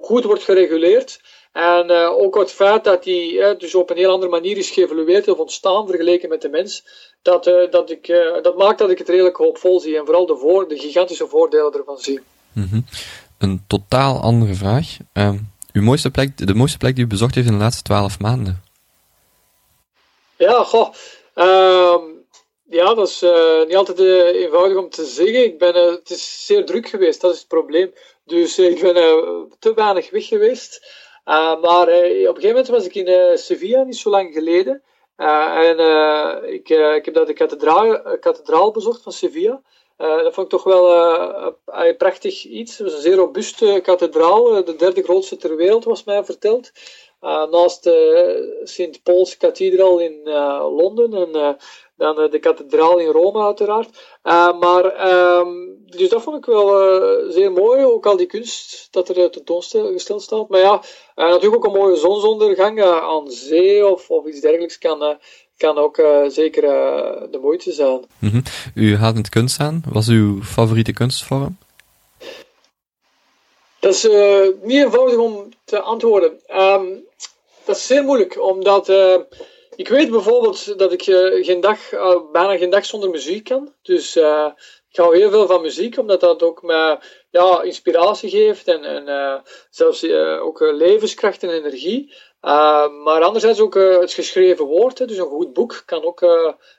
S2: goed wordt gereguleerd, en uh, ook het feit dat die uh, dus op een heel andere manier is geëvolueerd of ontstaan vergeleken met de mens, dat, uh, dat, ik, dat maakt dat ik het redelijk hoopvol zie en vooral de, voor, de gigantische voordelen ervan zie.
S1: Mm -hmm. Een totaal andere vraag. Ehm, uw mooiste plek, de mooiste plek die u bezocht heeft in de laatste twaalf maanden?
S2: Ja, goh. Ehm, ja, dat is niet altijd eenvoudig om te zeggen. Ik ben, het is zeer druk geweest, dat is het probleem. Dus ik ben te weinig weg geweest. Uh, maar uh, op een gegeven moment was ik in uh, Sevilla, niet zo lang geleden. en ik, ik heb dat de kathedraal, kathedraal bezocht van Sevilla. dat vond ik toch wel een prachtig iets. Het was een zeer robuuste kathedraal, de derde grootste ter wereld, was mij verteld. naast de Sint Paul's Cathedral in Londen en dan de kathedraal in Rome uiteraard. maar um, dus dat vond ik wel uh, zeer mooi, ook al die kunst dat er tentoongesteld staat. Maar ja, uh, natuurlijk ook een mooie zonsondergang aan zee of, of iets dergelijks kan, kan ook zeker de moeite zijn.
S1: Mm -hmm. U haalt het kunst aan. Wat is uw favoriete kunstvorm?
S2: Dat is niet eenvoudig om te antwoorden. Um, dat is zeer moeilijk, omdat ik weet bijvoorbeeld dat ik geen dag, bijna geen dag zonder muziek kan. Dus ik hou heel veel van muziek, omdat dat ook mij ja, inspiratie geeft en, en uh, zelfs uh, ook uh, levenskracht en energie. maar anderzijds ook het geschreven woord. Hè, dus een goed boek kan ook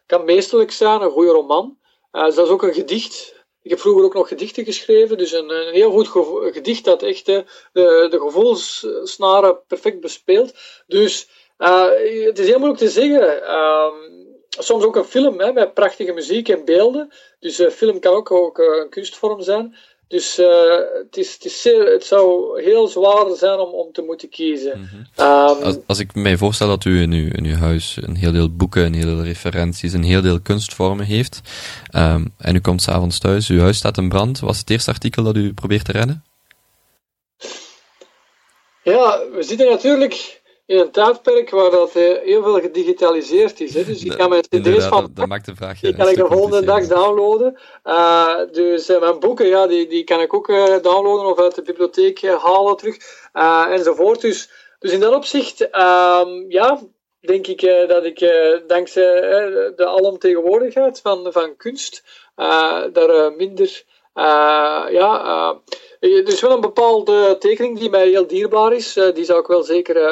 S2: kan meesterlijk zijn, een goede roman. zelfs ook een gedicht. Ik heb vroeger ook nog gedichten geschreven, dus een, een heel goed gedicht dat echt de, de gevoelssnaren perfect bespeelt. Dus het is heel moeilijk te zeggen. Ehm, soms ook een film hè, met prachtige muziek en beelden. Dus uh, film kan ook, ook uh, een kunstvorm zijn. Dus uh, het, is, het, is zeer, het zou heel zwaar zijn om, om te moeten kiezen. Mm
S1: -hmm. um, als, als, ik mij voorstel dat u in uw, in uw huis een heel deel boeken, een heel deel referenties, een heel deel kunstvormen heeft, um, en u komt s'avonds thuis, uw huis staat in brand, wat is het eerste artikel dat u probeert te redden?
S2: Ja, we zitten natuurlijk in een tijdperk waar dat uh, heel veel gedigitaliseerd is. Hè. Dus ik kan mijn cd's van...
S1: Dat, dat, maakt de vraag
S2: Die kan ik de volgende dag downloaden. Uh, dus uh, mijn boeken, ja, die, die kan ik ook downloaden of uit de bibliotheek halen terug. enzovoort. Dus, dus in dat opzicht, ehm, ja, denk ik dat ik dankzij de alomtegenwoordigheid van, van kunst daar minder... ja, er is wel een bepaalde tekening die mij heel dierbaar is. Uh, die zou ik wel zeker uh,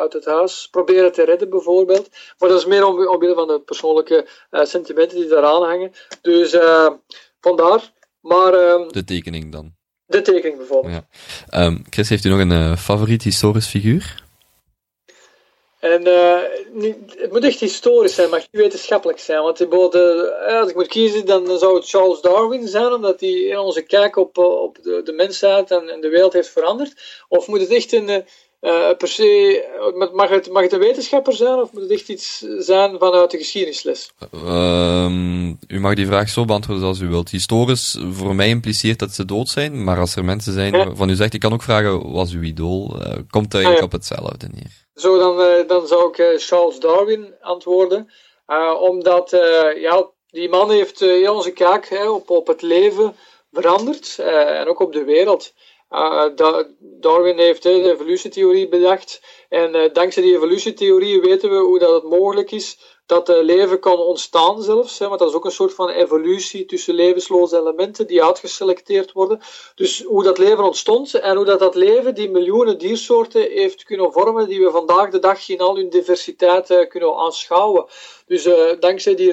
S2: uit het huis proberen te redden, bijvoorbeeld. Maar dat is meer om, omwille van de persoonlijke sentimenten die daaraan hangen. Dus vandaar. Maar, ehm,
S1: de tekening dan?
S2: De tekening bijvoorbeeld.
S1: Ja. Um, Chris, heeft u nog een favoriet historisch figuur?
S2: En uh, het moet echt historisch zijn, mag niet wetenschappelijk zijn. Want uh, als ik moet kiezen, dan zou het Charles Darwin zijn, omdat hij in onze kijk op, op de, de mensheid en, en, de wereld heeft veranderd. Of moet het echt een, uh, per se, mag het, mag het een wetenschapper zijn, of moet het echt iets zijn vanuit de geschiedenisles?
S1: Um, u mag die vraag zo beantwoorden als u wilt. Historisch, voor mij impliceert dat ze dood zijn, maar als er mensen zijn ja. van u zegt, ik kan ook vragen, was uw idool? komt eigenlijk ah, ja. op hetzelfde neer.
S2: Zo, dan, uh, dan zou ik uh, Charles Darwin antwoorden. Uh, omdat ja, die man heeft heel onze kijk hè, op, op het leven veranderd en ook op de wereld. Darwin heeft de evolutietheorie bedacht. En dankzij die evolutietheorie weten we hoe dat het mogelijk is dat uh, leven kan ontstaan zelfs. Hè, want dat is ook een soort van evolutie tussen levensloze elementen die uitgeselecteerd worden. Dus hoe dat leven ontstond en hoe dat, dat leven die miljoenen diersoorten heeft kunnen vormen, die we vandaag de dag in al hun diversiteit uh, kunnen aanschouwen. Dus dankzij die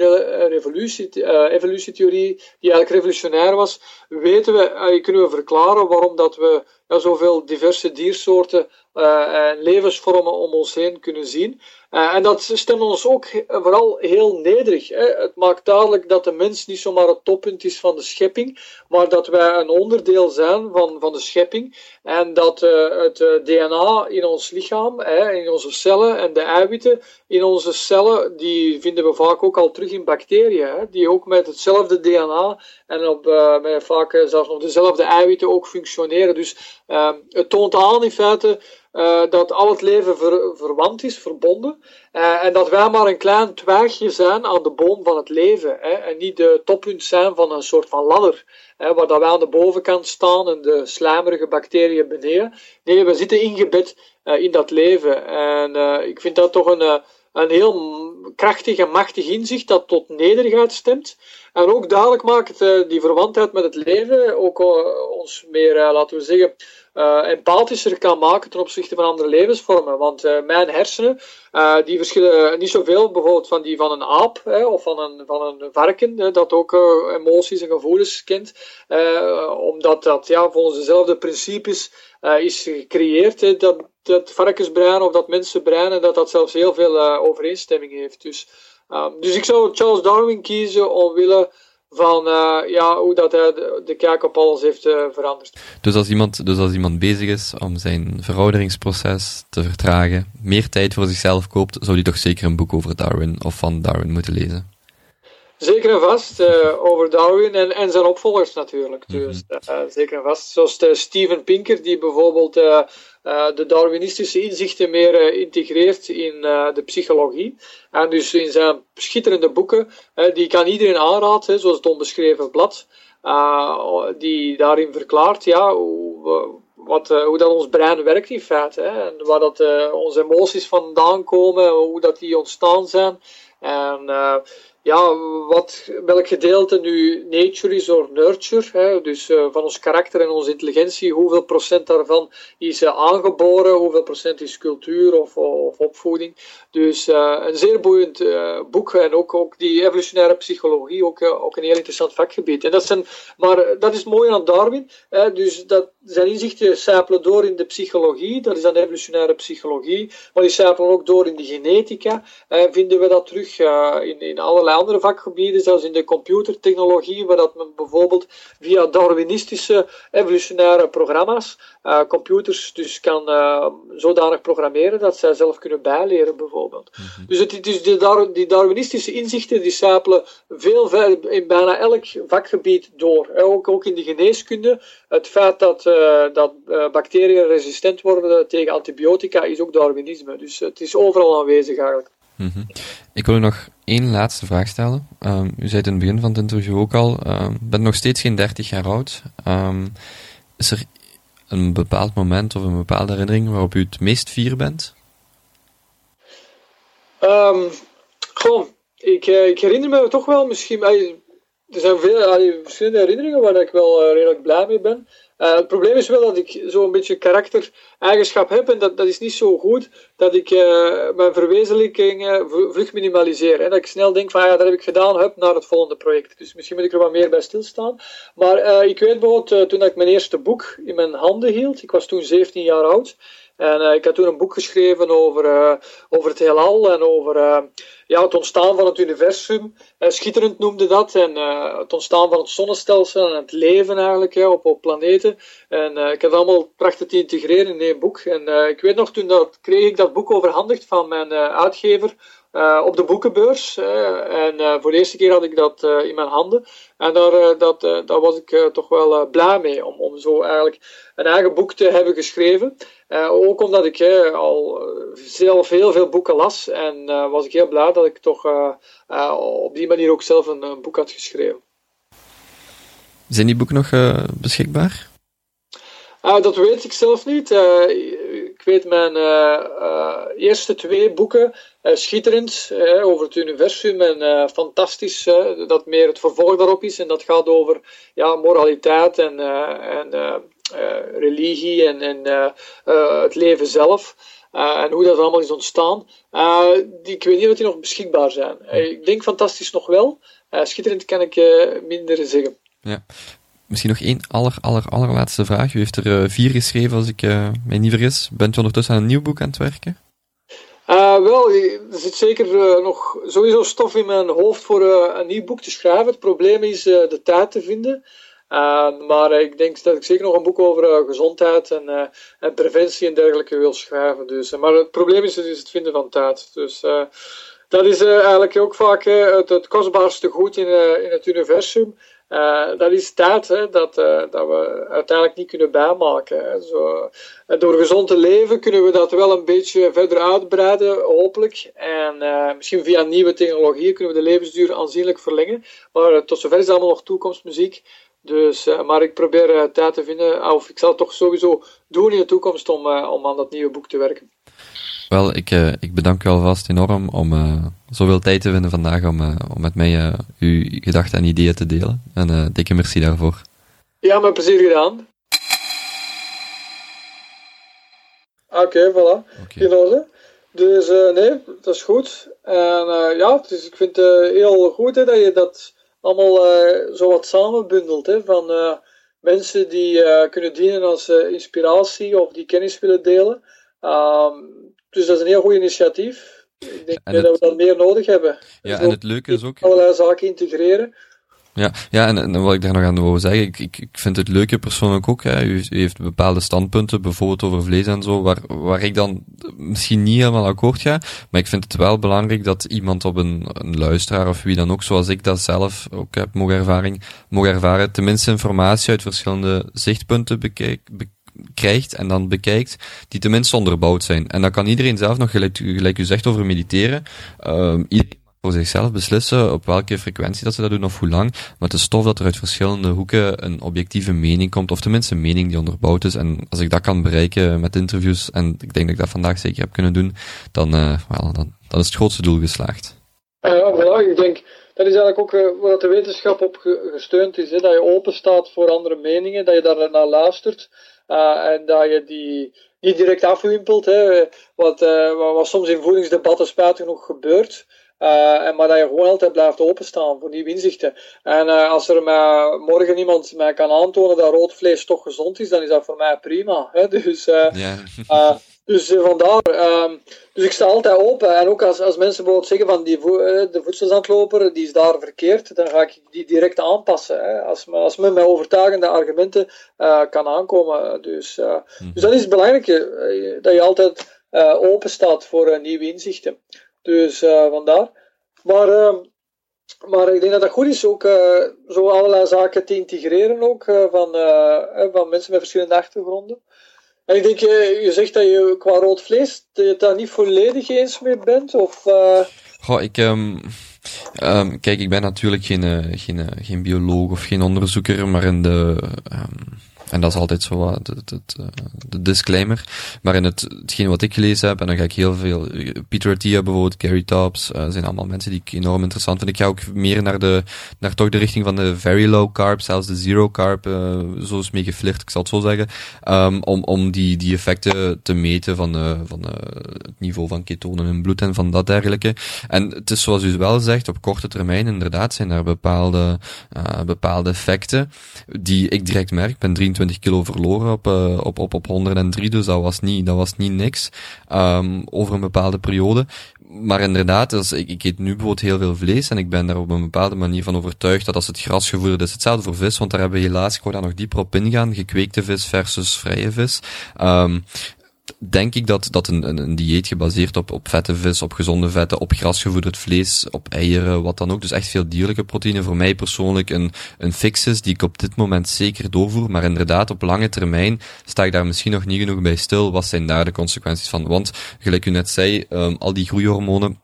S2: revolutie, evolutietheorie, die eigenlijk revolutionair was, weten we, kunnen we verklaren waarom dat we ja, zoveel diverse diersoorten en levensvormen om ons heen kunnen zien. Uh, en dat stemt ons ook vooral heel nederig. Hè. Het maakt duidelijk dat de mens niet zomaar het toppunt is van de schepping, maar dat wij een onderdeel zijn van, van de schepping. En dat uh, het eh, DNA in ons lichaam, hè, in onze cellen en de eiwitten in onze cellen, die vinden we vaak ook al terug in bacteriën. Hè, die ook met hetzelfde DNA en op, met vaak zelfs nog dezelfde eiwitten ook functioneren. Dus het toont aan in feite uh, dat al het leven ver, verwant is, verbonden. En dat wij maar een klein twijgje zijn aan de boom van het leven. Hè, en niet de toppunt zijn van een soort van ladder. Hè, waar dat wij aan de bovenkant staan en de slijmerige bacteriën beneden. Nee, we zitten ingebed in dat leven. En ik vind dat toch een, een heel krachtig en machtig inzicht dat tot nederigheid stemt. En ook duidelijk maakt die verwantheid met het leven ook ons meer, laten we zeggen, empathischer kan maken ten opzichte van andere levensvormen. Want mijn hersenen, die verschillen niet zoveel bijvoorbeeld van die van een aap of van een, van een varken, dat ook emoties en gevoelens kent. omdat dat ja, volgens dezelfde principes is gecreëerd, dat, dat varkensbrein of dat mensenbrein, en dat dat zelfs heel veel overeenstemming heeft. Dus, dus ik zou Charles Darwin kiezen omwille van uh, ja, hoe dat hij de, de kijk op alles heeft uh, veranderd.
S1: Dus als, iemand, dus als iemand bezig is om zijn verouderingsproces te vertragen, meer tijd voor zichzelf koopt, zou hij toch zeker een boek over Darwin of van Darwin moeten lezen?
S2: Zeker en vast uh, over Darwin en, en zijn opvolgers natuurlijk. Mm -hmm. Dus zeker en vast. Zoals Steven Pinker, die bijvoorbeeld uh, de Darwinistische inzichten meer integreert in de psychologie. En dus in zijn schitterende boeken, die kan iedereen aanraden, zoals het onbeschreven blad, die daarin verklaart ja, hoe, wat, hoe dat ons brein werkt in feite. Hè, en waar dat onze emoties vandaan komen, hoe dat die ontstaan zijn. En ja, wat, welk gedeelte nu nature is of nurture, hè, dus uh, van ons karakter en onze intelligentie, hoeveel procent daarvan is uh, aangeboren, hoeveel procent is cultuur of, of opvoeding. Dus uh, een zeer boeiend boek en ook, ook die evolutionaire psychologie, ook, ook een heel interessant vakgebied. En dat zijn, maar dat is mooi aan Darwin, hè, dus dat, zijn inzichten sijpelen door in de psychologie, dat is dan evolutionaire psychologie, maar die sijpelen ook door in de genetica, vinden we dat terug in, in allerlei andere vakgebieden, zelfs in de computertechnologie, waar dat men bijvoorbeeld via Darwinistische evolutionaire programma's uh, computers dus kan uh, zodanig programmeren dat zij zelf kunnen bijleren, bijvoorbeeld. Mm -hmm. Dus, het, dus die, Dar die Darwinistische inzichten die stapelen veel verder in bijna elk vakgebied door. Ook, ook in de geneeskunde. Het feit dat, uh, dat bacteriën resistent worden tegen antibiotica is ook Darwinisme. Dus het is overal aanwezig eigenlijk.
S1: -hmm. Ik wil u nog één laatste vraag stellen. Um, u zei het in het begin van het interview ook al, um, bent nog steeds geen 30 jaar oud. Um, is er een bepaald moment of een bepaalde herinnering waarop u het meest fier bent?
S2: Gewoon, ik, uh, ik herinner me toch wel misschien. Er zijn veel verschillende herinneringen waar ik wel uh, redelijk blij mee ben. Uh, het probleem is wel dat ik zo'n beetje karaktereigenschap heb en dat, dat is niet zo goed dat ik uh, mijn verwezenlijkingen vlug minimaliseer. En dat ik snel denk van ja, dat heb ik gedaan, hup, naar het volgende project. Dus misschien moet ik er wat meer bij stilstaan. Maar ik weet bijvoorbeeld toen ik mijn eerste boek in mijn handen hield, ik was toen 17 jaar oud, en uh, ik had toen een boek geschreven over, uh, over het heelal en over uh, ja, het ontstaan van het universum. schitterend noemde dat. En het ontstaan van het zonnestelsel en het leven eigenlijk ja, op, op planeten. En ik heb allemaal prachtig te integreren in één boek. En ik weet nog, toen dat, kreeg ik dat boek overhandigd van mijn uitgever uh, op de boekenbeurs. Uh, en uh, voor de eerste keer had ik dat in mijn handen. En daar, dat, daar was ik toch wel blij mee om, om zo eigenlijk een eigen boek te hebben geschreven. ook omdat ik al zelf heel veel boeken las. En was ik heel blij dat ik toch op die manier ook zelf een, een, boek had geschreven.
S1: Zijn die boeken nog beschikbaar?
S2: dat weet ik zelf niet. Ik weet mijn eerste twee boeken uh, schitterend over het universum en fantastisch dat meer het vervolg daarop is. En dat gaat over ja, moraliteit en, en religie en, en het leven zelf. en hoe dat allemaal is ontstaan. die, ik weet niet of die nog beschikbaar zijn. ik denk fantastisch nog wel. schitterend kan ik minder zeggen.
S1: Ja. Misschien nog één aller, aller, allerlaatste vraag. U heeft er vier geschreven, als ik mij niet vergis. Bent u ondertussen aan een nieuw boek aan het werken?
S2: Uh, wel, er zit zeker nog sowieso stof in mijn hoofd voor een nieuw boek te schrijven. Het probleem is de tijd te vinden. maar ik denk dat ik zeker nog een boek over gezondheid en, en, preventie en dergelijke wil schrijven. Dus, maar het probleem is, dus het vinden van tijd. Dus dat is eigenlijk ook vaak het, het, kostbaarste goed in, in het universum. Uh, dat is tijd hè, dat, uh, dat we uiteindelijk niet kunnen bijmaken. Hè. Zo, uh, door gezond te leven kunnen we dat wel een beetje verder uitbreiden, hopelijk. En misschien via nieuwe technologieën kunnen we de levensduur aanzienlijk verlengen. Maar tot zover is allemaal nog toekomstmuziek. Dus, maar ik probeer tijd te vinden, of ik zal het toch sowieso doen in de toekomst om, om aan dat nieuwe boek te werken.
S1: Wel, ik, ik bedank u alvast enorm om zoveel tijd te vinden vandaag om, uh, om met mij uw gedachten en ideeën te delen. En dikke merci daarvoor.
S2: Ja, met plezier gedaan. Oké, okay, voilà. Okay. In orde. Dus nee, dat is goed. En ja, dus ik vind het heel goed hè, dat je dat allemaal zo wat samenbundelt. Hè, van mensen die kunnen dienen als inspiratie of die kennis willen delen. Um, dus dat is een heel goed initiatief. Ik denk dat we dat meer nodig hebben.
S1: Ja, en het leuke is ook...
S2: Allerlei zaken integreren.
S1: Ja, ja en, en, wat ik daar nog aan wil zeggen, ik, ik, ik vind het leuke persoonlijk ook. Hè. U, heeft bepaalde standpunten, bijvoorbeeld over vlees en zo, waar, waar ik dan misschien niet helemaal akkoord ga. Maar ik vind het wel belangrijk dat iemand op een, een luisteraar of wie dan ook, zoals ik dat zelf ook heb mogen, ervaring, mogen ervaren, tenminste informatie uit verschillende zichtpunten bekijkt krijgt en dan bekijkt, die tenminste onderbouwd zijn. En dan kan iedereen zelf nog, gelijk, u zegt over mediteren, um, iedereen mag voor zichzelf beslissen op welke frequentie dat ze dat doen of hoe lang. Maar het is dat er uit verschillende hoeken een objectieve mening komt, of tenminste een mening die onderbouwd is. En als ik dat kan bereiken met interviews, en ik denk dat ik dat vandaag zeker heb kunnen doen, dan, well, dan, is het grootste doel geslaagd.
S2: Ja, ik denk dat is eigenlijk ook uh, waar de wetenschap op gesteund is. Hè? Dat je open staat voor andere meningen, dat je daar naar luistert. Uh, en dat je die niet direct afwimpelt, hè, wat, uh, wat soms in voedingsdebatten spijtig genoeg gebeurt. Uh, en maar dat je gewoon altijd blijft openstaan voor nieuwe inzichten. En uh, als er mij, morgen iemand mij kan aantonen dat rood vlees toch gezond is, dan is dat voor mij prima. Hè? Dus uh, yeah. Dus uh, vandaar. Uh, dus ik sta altijd open. En ook als, als mensen bijvoorbeeld zeggen van die vo uh, de voedselzandloper, die is daar verkeerd, dan ga ik die direct aanpassen. Hè. Als, als men met overtuigende argumenten uh, kan aankomen. Dus, mm. dus dat is het belangrijke, dat je altijd open staat voor nieuwe inzichten. Dus vandaar. Maar, ehm, maar ik denk dat dat goed is, ook zo allerlei zaken te integreren ook, van, van mensen met verschillende achtergronden. En ik denk, je zegt dat je qua rood vlees, je daar niet volledig eens mee bent, of... Uh...
S1: Goh, ik... Um, kijk, ik ben natuurlijk geen, uh, geen, geen bioloog of geen onderzoeker, maar in de... Um, en dat is altijd zo wat de, disclaimer. Maar in het, hetgeen wat ik gelezen heb, en dan ga ik heel veel, Peter Attia bijvoorbeeld, Gary Tops, uh, zijn allemaal mensen die ik enorm interessant vind. Ik ga ook meer naar de, naar toch de richting van de very low carb, zelfs de zero carb, uh, zo is mee geflirt, ik zal het zo zeggen. Um, om, om die, die effecten te meten van, uh, van het niveau van ketonen in bloed en van dat dergelijke. En het is zoals u wel zegt, op korte termijn inderdaad zijn er bepaalde, bepaalde effecten die ik direct merk. Ik ben 23 20 kilo verloren op, uh, op, op, op 103, dus dat was niet, dat was niet niks, um, over een bepaalde periode. Maar inderdaad, als, ik, ik eet nu bijvoorbeeld heel veel vlees en ik ben daar op een bepaalde manier van overtuigd dat als het gras gevoerd is, hetzelfde voor vis, want daar hebben we helaas, ik wou daar nog dieper op ingaan, gekweekte vis versus vrije vis. Um, denk ik dat, dat een, een, een, dieet gebaseerd op, op vette vis, op gezonde vetten, op grasgevoederd vlees, op eieren, wat dan ook, dus echt veel dierlijke proteïne, voor mij persoonlijk een, een fix is die ik op dit moment zeker doorvoer, maar inderdaad op lange termijn sta ik daar misschien nog niet genoeg bij stil. Wat zijn daar de consequenties van? Want, gelijk u net zei, um, al die groeihormonen,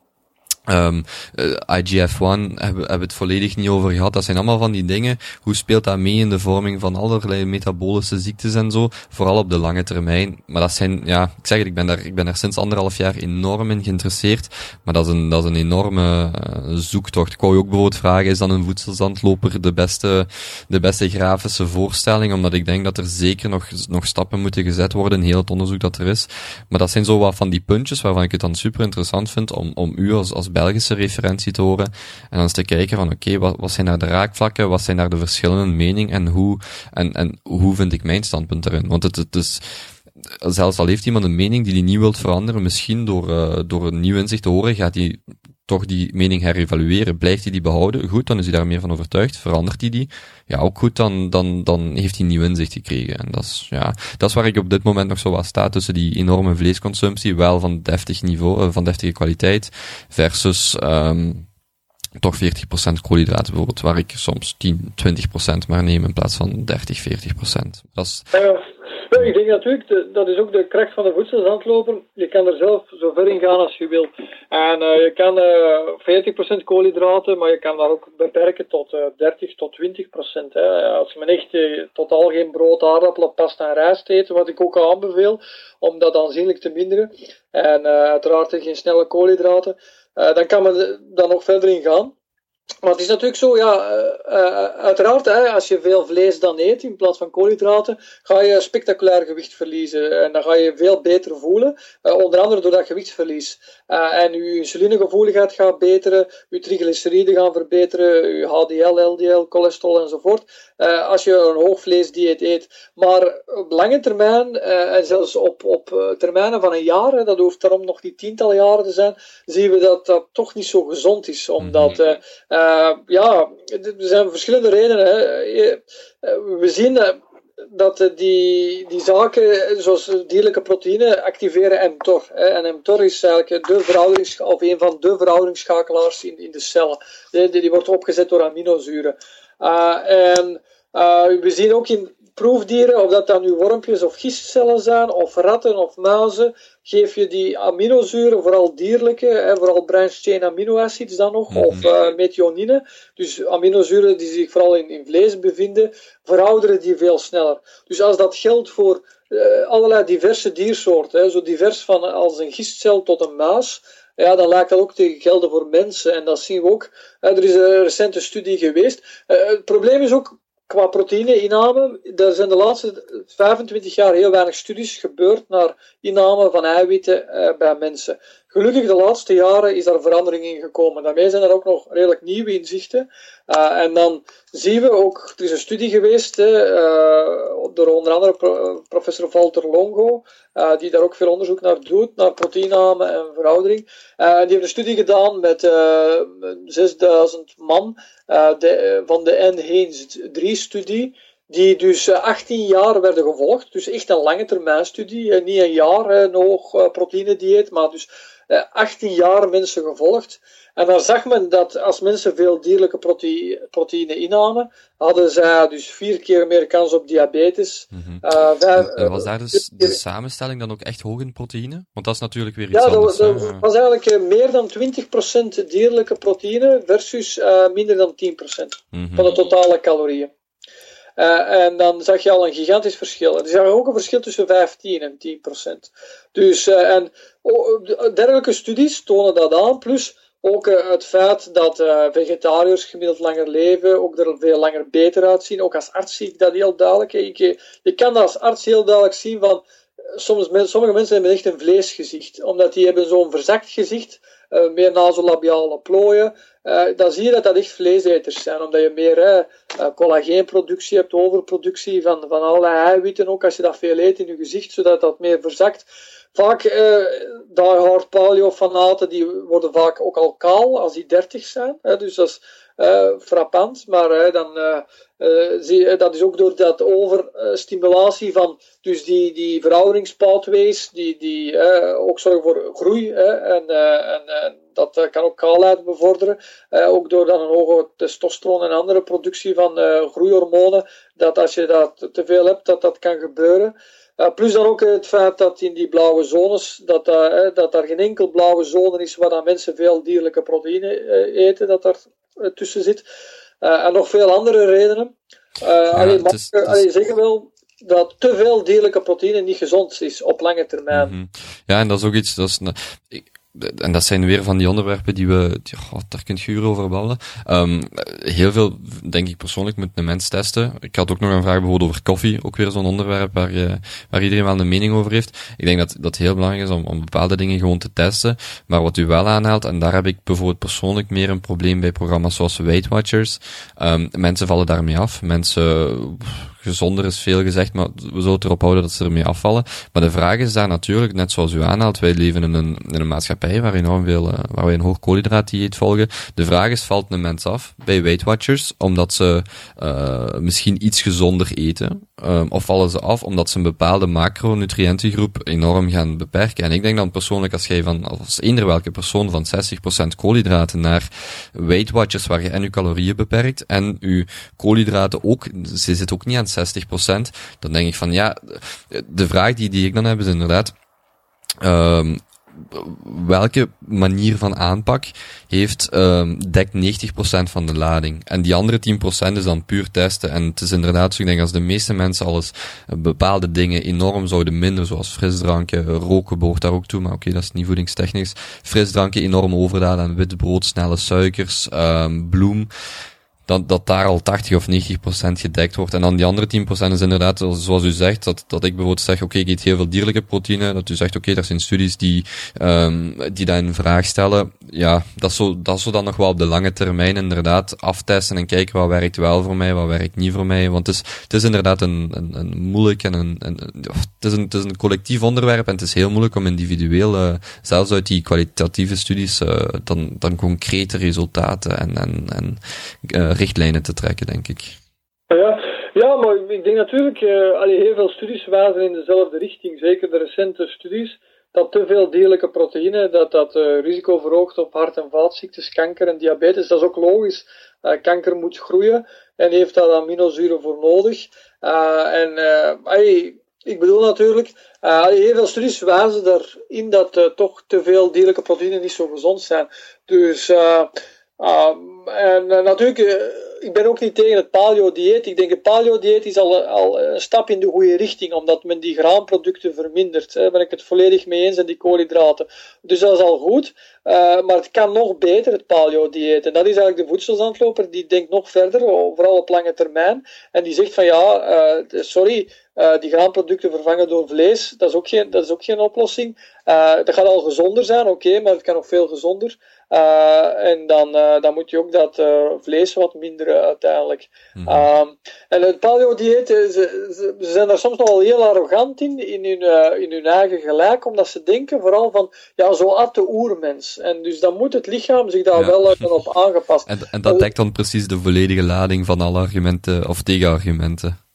S1: Um, uh, IGF-1 hebben, hebben het volledig niet over gehad. Dat zijn allemaal van die dingen. Hoe speelt dat mee in de vorming van allerlei metabolische ziektes en zo? Vooral op de lange termijn. Maar dat zijn, ja, ik zeg het, ik ben daar, ik ben daar sinds anderhalf jaar enorm in geïnteresseerd. Maar dat is een, dat is een enorme uh, zoektocht. Ik wou je ook bijvoorbeeld vragen, is dan een voedselzandloper de beste, de beste grafische voorstelling? Omdat ik denk dat er zeker nog, nog stappen moeten gezet worden in heel het onderzoek dat er is. Maar dat zijn zo wat van die puntjes waarvan ik het dan super interessant vind om, om u als, als Belgische referentie te horen. En dan eens te kijken van oké, wat, wat zijn daar de raakvlakken, wat zijn daar de verschillende meningen en hoe, en, en hoe vind ik mijn standpunt erin? Want het, het is, zelfs al heeft iemand een mening die hij niet wilt veranderen, misschien door, uh, door een nieuw inzicht te horen, gaat hij toch die mening herevalueren. Blijft hij die behouden? Goed, dan is hij daar meer van overtuigd. Verandert hij die? Ja, ook goed, dan, dan, dan heeft hij nieuw inzicht gekregen. En dat is, ja, dat is waar ik op dit moment nog zo wat sta tussen die enorme vleesconsumptie, wel van deftig niveau, uh, van deftige kwaliteit, versus, um, toch 40% koolhydraten bijvoorbeeld, waar ik soms 10, 20% maar neem in plaats van 30, 40%. Dat is...
S2: Ja, ik denk natuurlijk, dat is ook de kracht van de voedselzandloper. Je kan er zelf zo ver in gaan als je wilt. En uh, je kan uh, 40% koolhydraten, maar je kan dat ook beperken tot uh, 30 tot 20%. Hè. Als men echt totaal geen brood, aardappelen, pasta en rijst eet, wat ik ook aanbeveel, om dat aanzienlijk te minderen. En uiteraard geen snelle koolhydraten. Dan kan men dan nog verder in gaan. Maar het is natuurlijk zo, ja, uh, uiteraard, hè, als je veel vlees dan eet in plaats van koolhydraten, ga je spectaculair gewicht verliezen. En dan ga je veel beter voelen, onder andere door dat gewichtsverlies. En je insulinegevoeligheid gaat beteren, je triglyceriden gaan verbeteren, je HDL, LDL, cholesterol enzovoort. als je een hoogvleesdieet eet. Maar op lange termijn, en zelfs op, op termijnen van een jaar, hè, dat hoeft daarom nog niet tientallen jaren te zijn, zien we dat dat toch niet zo gezond is. Omdat. Uh, ja, er zijn verschillende redenen. Hè. We zien dat die, die zaken, zoals dierlijke proteïne, activeren mTOR. En mTOR is eigenlijk de of een van de verouderingsschakelaars in, in de cellen. Die, die wordt opgezet door aminozuren. Uh, en uh, we zien ook in proefdieren, of dat dan nu wormpjes of gistcellen zijn, of ratten of muizen, geef je die aminozuren, vooral dierlijke, hè, vooral branched chain aminoacids dan nog, -hmm. of uh, methionine, dus aminozuren die zich vooral in, in vlees bevinden, verouderen die veel sneller. Dus als dat geldt voor uh, allerlei diverse diersoorten, hè, zo divers van als een gistcel tot een muis, ja, dan lijkt dat ook te gelden voor mensen. En dat zien we ook. Er is een recente studie geweest. Het probleem is ook qua proteïneinname, er zijn de laatste 25 jaar heel weinig studies gebeurd naar inname van eiwitten uh, bij mensen. Gelukkig de laatste jaren is daar verandering in gekomen. Daarmee zijn er ook nog redelijk nieuwe inzichten. Uh, en dan zien we ook, er is een studie geweest uh, door onder andere pro professor Walter Longo, uh, die daar ook veel onderzoek naar doet, naar proteïnname en veroudering. die heeft een studie gedaan met 6000 man de, van de N-Haynes 3-studie die dus 18 jaar werden gevolgd. Dus echt een lange termijn studie. Niet een jaar nog proteïnedieet, maar dus 18 jaar mensen gevolgd. En dan zag men dat als mensen veel dierlijke prote proteïne innamen, hadden zij dus vier keer meer kans op diabetes.
S1: Mm -hmm. uh, vijf, en was daar dus de samenstelling dan ook echt hoog in proteïne? Want dat is natuurlijk weer iets ja, anders.
S2: Ja, dat was eigenlijk meer dan 20% dierlijke proteïne versus uh, minder dan 10% mm -hmm. van de totale calorieën. Uh, en dan zag je al een gigantisch verschil. Er is ook een verschil tussen 15 en 10 procent. Dus, uh, en oh, dergelijke studies tonen dat aan. Plus ook het feit dat vegetariërs gemiddeld langer leven, ook er veel langer beter uitzien. Ook als arts zie ik dat heel duidelijk. Ik, je kan als arts heel duidelijk zien van. Soms, sommige mensen hebben echt een vleesgezicht, omdat die hebben zo'n verzakt gezicht, meer nasolabiale plooien. Uh, dan zie je dat dat echt vleeseters zijn, omdat je meer uh, collageenproductie hebt, overproductie van, van allerlei eiwitten, ook als je dat veel eet in je gezicht, zodat dat meer verzakt. Vaak, uh, daar hoort paleofanaten, die worden vaak ook al kaal als die 30 zijn, hè, dus dat frappant, maar dan zie, dat is ook door dat overstimulatie van dus die, die verouderingspathways, die, die ook zorgen voor groei en, en dat kan ook kaalheid bevorderen. ook door dan een hoge testosteron en andere productie van groeihormonen. Dat als je dat te veel hebt, dat dat kan gebeuren. plus dan ook het feit dat in die blauwe zones, dat, dat daar geen enkel blauwe zone is waar dan mensen veel dierlijke proteïne eten, dat daar tussen zit. en nog veel andere redenen. Ja, is, alleen zeggen wel, dat te veel dierlijke proteïne niet gezond is op lange termijn. Mm
S1: Ja, en dat is ook iets, dat is, en dat zijn weer van die onderwerpen die we, die, daar kunt je uren over babbelen. Um, heel veel, denk ik persoonlijk, moet een mens testen. Ik had ook nog een vraag bijvoorbeeld over koffie, ook weer zo'n onderwerp waar, je, waar iedereen wel een mening over heeft. Ik denk dat dat heel belangrijk is om, om bepaalde dingen gewoon te testen. Maar wat u wel aanhaalt, en daar heb ik bijvoorbeeld persoonlijk meer een probleem bij programma's zoals Weight Watchers. Um, mensen vallen daarmee af. Mensen gezonder is veel gezegd, maar we zullen erop houden dat ze ermee afvallen. Maar de vraag is daar natuurlijk, net zoals u aanhaalt, wij leven in een, in een maatschappij waar enorm veel, uh, waar wij een hoog koolhydraatdieet volgen. De vraag is, valt een mens af bij Weight Watchers, omdat ze uh, misschien iets gezonder eten? Um, of vallen ze af omdat ze een bepaalde macronutriëntengroep enorm gaan beperken? En ik denk dan persoonlijk, als jij van, als eender welke persoon van 60% koolhydraten naar Weight Watchers, waar je en je calorieën beperkt en je koolhydraten ook, ze zit ook niet aan 60%, dan denk ik van ja, de vraag die, die ik dan heb is inderdaad, um, welke manier van aanpak heeft, um, dekt 90% van de lading. En die andere 10% is dan puur testen. En het is inderdaad zo, ik denk als de meeste mensen alles uh, bepaalde dingen enorm zouden minderen, zoals frisdranken, roken behoort daar ook toe, maar oké, dat is niet voedingstechnisch. Frisdranken enorm overdaden aan wit brood, snelle suikers, um, bloem dat, dat daar al 80 of 90 procent gedekt wordt. En dan die andere 10 procent is inderdaad, zoals u zegt, dat, dat ik bijvoorbeeld zeg, oké, okay, ik eet heel veel dierlijke proteïne. Dat u zegt, oké, okay, er zijn studies die, um, die dat in vraag stellen. Ja, dat zo, dat zo dan nog wel op de lange termijn inderdaad aftesten en kijken wat werkt wel voor mij, wat werkt niet voor mij. Want het is, het is inderdaad een, een, een moeilijk en een, een, het, is een, het is een collectief onderwerp en het is heel moeilijk om individueel, uh, zelfs uit die kwalitatieve studies, uh, dan, dan concrete resultaten en, en, en uh, richtlijnen te trekken, denk ik.
S2: Ja, ja maar ik denk natuurlijk, uh, heel veel studies wijzen in dezelfde richting. Zeker de recente studies, dat te veel dierlijke proteïne, dat dat uh, risico verhoogt op hart- en vaatziektes, kanker en diabetes. Dat is ook logisch. Uh, kanker moet groeien en heeft daar aminozuren voor nodig. en ik bedoel natuurlijk, heel veel studies wijzen erin dat toch te veel dierlijke proteïne niet zo gezond zijn. Dus Um, en uh, natuurlijk, uh, ik ben ook niet tegen het paleo-dieet. Ik denk het paleo-dieet is al, al een stap in de goede richting, omdat men die graanproducten vermindert. Daar ben ik het volledig mee eens, en die koolhydraten. Dus dat is al goed. Uh, maar het kan nog beter, het paleo-dieet. En dat is eigenlijk de voedselzandloper, die denkt nog verder, vooral op lange termijn. En die zegt van ja, sorry, die graanproducten vervangen door vlees, dat is ook geen, dat is ook geen oplossing. dat gaat al gezonder zijn, oké, maar het kan nog veel gezonder. Uh, en dan, uh, dan moet je ook dat uh, vlees wat minderen uiteindelijk. Mm -hmm. en het paleo-dieet, ze, ze, zijn daar soms nog wel heel arrogant in, in hun, in hun eigen gelijk, omdat ze denken vooral van, ja, zo at de oermens. En dus dan moet het lichaam zich daar ja. wel op aangepast.
S1: En, en dat dekt dan precies de volledige lading van alle argumenten of tegenargumenten.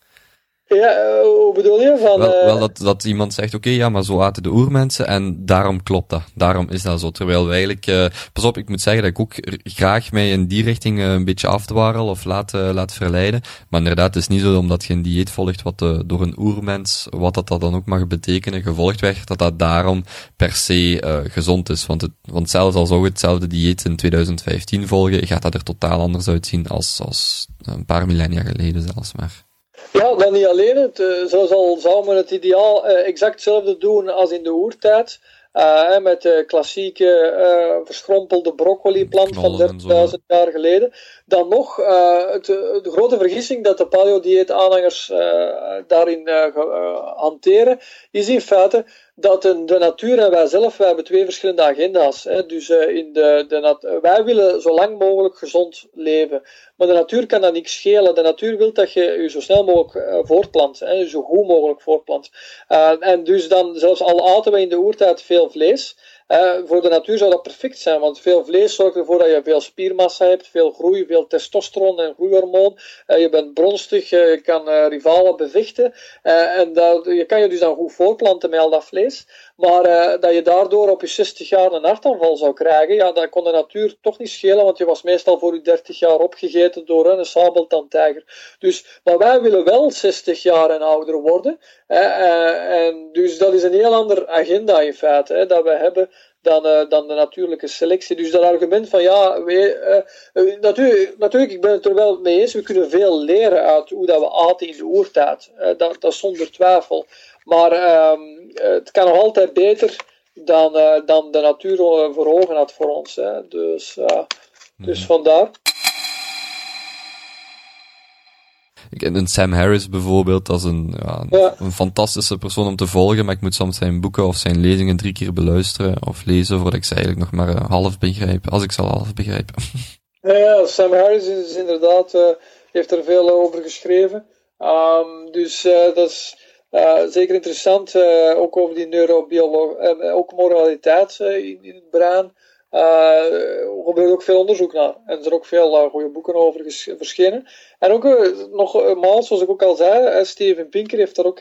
S2: Ja, hoe bedoel je? Van,
S1: wel, uh... wel dat, dat iemand zegt, oké, okay, ja, maar zo aten de oermensen en daarom klopt dat. Daarom is dat zo. Terwijl we eigenlijk, uh, pas op, ik moet zeggen dat ik ook graag mij in die richting een beetje afdwarrel of laat, laat verleiden. Maar inderdaad, het is niet zo omdat je een dieet volgt wat door een oermens, wat dat, dat dan ook mag betekenen, gevolgd werd, dat dat daarom per se gezond is. Want, het, want zelfs al zou je hetzelfde dieet in 2015 volgen, gaat dat er totaal anders uitzien als, als een paar millennia geleden zelfs maar.
S2: Ja, dan niet alleen. Het, uh, zo zal, zou men het ideaal uh, exact hetzelfde doen als in de oertijd. Uh, met de klassieke uh, verschrompelde broccoliplant van 30.000 jaar geleden. Dan nog, de grote vergissing dat de paleo-dieet-aanhangers daarin hanteren, is in feite dat de, de, natuur en wij zelf, wij hebben twee verschillende agenda's. Hè. Dus in de, de wij willen zo lang mogelijk gezond leven. Maar de natuur kan dat niet schelen. De natuur wil dat je je zo snel mogelijk voortplant. Hè, zo goed mogelijk voortplant. en dus dan, zelfs al aten we in de oertijd veel vlees. Voor de natuur zou dat perfect zijn, want veel vlees zorgt ervoor dat je veel spiermassa hebt, veel groei, veel testosteron en groeihormoon. je bent bronstig, je kan rivalen bevechten en dat, je kan je dus dan goed voorplanten met al dat vlees. Maar dat je daardoor op je 60 jaar een hartaanval zou krijgen, ja, dat kon de natuur toch niet schelen, want je was meestal voor je 30 jaar opgegeten door een sabeltandtijger. Dus, maar wij willen wel 60 jaar en ouder worden. Hè, eh, en dus dat is een heel ander agenda in feite hè, dat we hebben dan, dan de natuurlijke selectie. Dus dat argument van ja, we, natuurlijk, natuurlijk, ik ben het er wel mee eens, we kunnen veel leren uit hoe dat we aten in de oertijd. dat, dat zonder twijfel. Maar ehm, het kan nog altijd beter dan, dan de natuur voor ogen had voor ons. Hè. Dus, dus mhm. vandaar.
S1: een Sam Harris bijvoorbeeld, dat is een, ja, een, fantastische persoon om te volgen, maar ik moet soms zijn boeken of zijn lezingen drie keer beluisteren of lezen voordat ik ze eigenlijk nog maar half begrijp, als ik ze al half begrijp.
S2: Ja, Sam Harris is inderdaad, uh, heeft er veel over geschreven. Um, dus uh, dat is uh, zeker interessant, ook over die neurobiologie, ook moraliteit in, in het brein. Er gebeurt ook veel onderzoek naar. En er zijn ook veel goede boeken over verschenen. En ook nog eenmaal, zoals ik ook al zei, Steven Pinker heeft daar ook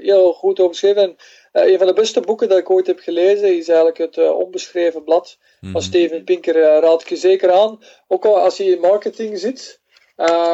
S2: heel goed over geschreven. En een van de beste boeken dat ik ooit heb gelezen is eigenlijk het Onbeschreven Blad van mhm. Steven Pinker. raad ik je zeker aan. Ook al als je in marketing zit,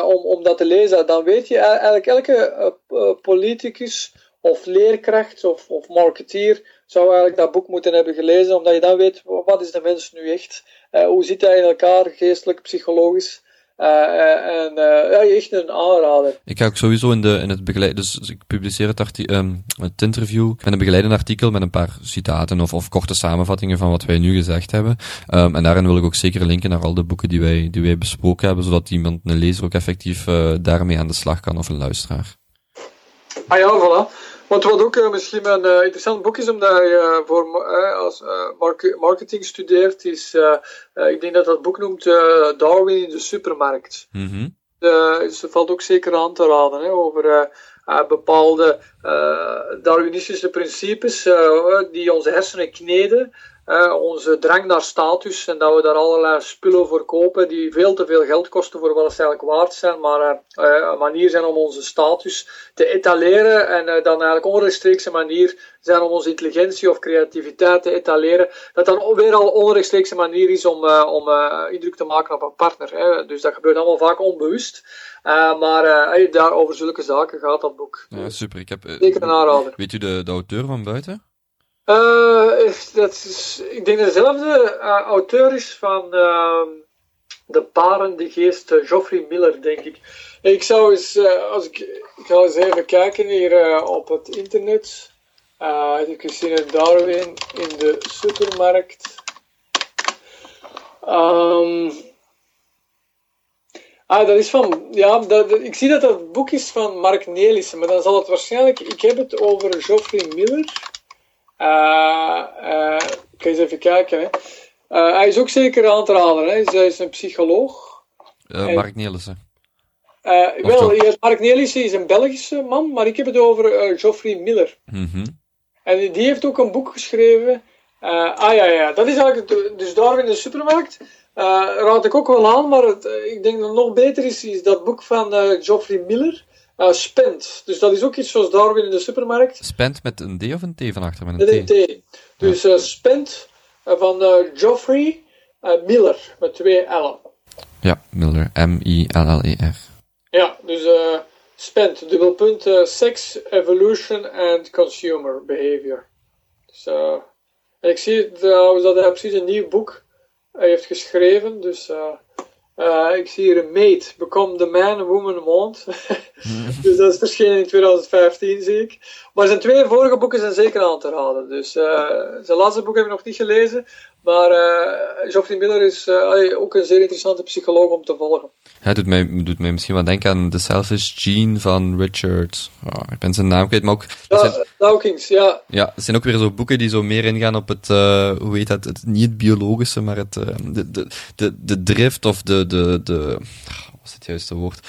S2: om, om dat te lezen, dan weet je eigenlijk elke politicus of leerkracht of, of marketeer zou eigenlijk dat boek moeten hebben gelezen, omdat je dan weet wat is de mens nu echt, uh, hoe zit hij in elkaar, geestelijk, psychologisch. Uh, en ja, echt een aanrader.
S1: Ik ga ook sowieso in, de, in het begeleid, dus ik publiceer het, um, het interview met een begeleidend artikel met een paar citaten of, of korte samenvattingen van wat wij nu gezegd hebben. Um, en daarin wil ik ook zeker linken naar al de boeken die wij, die wij besproken hebben, zodat iemand, een lezer, ook effectief daarmee aan de slag kan of een luisteraar.
S2: Ah ja, voilà. Want wat ook uh, misschien een uh, interessant boek is, omdat je uh, voor, als marketing studeert, is, ik denk dat dat boek noemt Darwin in de supermarkt. Mm -hmm. dus dat valt ook zeker aan te raden, hè, over bepaalde Darwinistische principes die onze hersenen kneden, onze drang naar status en dat we daar allerlei spullen voor kopen die veel te veel geld kosten voor wat ze eigenlijk waard zijn, maar uh, een manier zijn om onze status te etaleren en uh, dan eigenlijk onrechtstreekse manier zijn om onze intelligentie of creativiteit te etaleren, dat dan weer al onrechtstreekse manier is om, uh, om indruk te maken op een partner. Hè. Dus dat gebeurt allemaal vaak onbewust. maar daar over zulke zaken gaat dat boek.
S1: Ja, super. Ik heb,
S2: Zeker een aanrader.
S1: Weet u de, de auteur van buiten?
S2: Uh, dat is, ik denk dezelfde uh, auteur is van uh, De Parende Geest, Geoffrey Miller, denk ik. Ik zou eens, als ik, ik ga eens even kijken hier op het internet. ik zie het Darwin in de supermarkt. Um, ah, dat is van, ja, dat, ik zie dat dat boek is van Mark Nelissen, maar dan zal het waarschijnlijk, ik heb het over Geoffrey Miller. Uh, uh, ik ga eens even kijken. Hè. Uh, hij is ook zeker aan te raden. Hè. Hij is een psycholoog.
S1: Uh, Mark Nielissen.
S2: Uh, wel, Mark Nielissen is een Belgische man, maar ik heb het over Geoffrey Miller. Mm -hmm. En die heeft ook een boek geschreven. ah ja, ja, dat is eigenlijk, dus daar in de supermarkt. raad ik ook wel aan, maar het, ik denk dat nog beter is, is dat boek van Geoffrey Miller. Uh, spent. Dus dat is ook iets zoals Darwin in de supermarkt.
S1: Spent met een D of een T van achter?
S2: Met een, T. T. Dus uh, Spent uh, van Geoffrey Miller met twee L'en.
S1: Ja, Miller. M-I-L-L-E-R.
S2: Ja, dus Spent, dubbelpunt, Sex, Evolution and Consumer Behavior. Dus, en ik zie trouwens dat hij precies een nieuw boek heeft geschreven, dus uh, ik zie hier een mate, Become the Man, Woman, Want. dus dat is verschenen in 2015, zie ik. Maar zijn twee vorige boeken zijn zeker aan te raden. Dus uh, zijn laatste boek heb ik nog niet gelezen. Maar uh, Geoffrey Miller is uh, ook een zeer interessante psycholoog om te volgen.
S1: Hij doet mij, doet mij misschien wat denken aan The Selfish Gene van Richard. Oh, ik ben zijn naam kwijt, maar ook...
S2: Ja, zijn, Dawkins, ja.
S1: Ja, het zijn ook weer zo boeken die zo meer ingaan op het, uh, hoe heet dat, het, niet het biologische, maar het, de, de, de, de drift of de, de, de, wat is het juiste woord?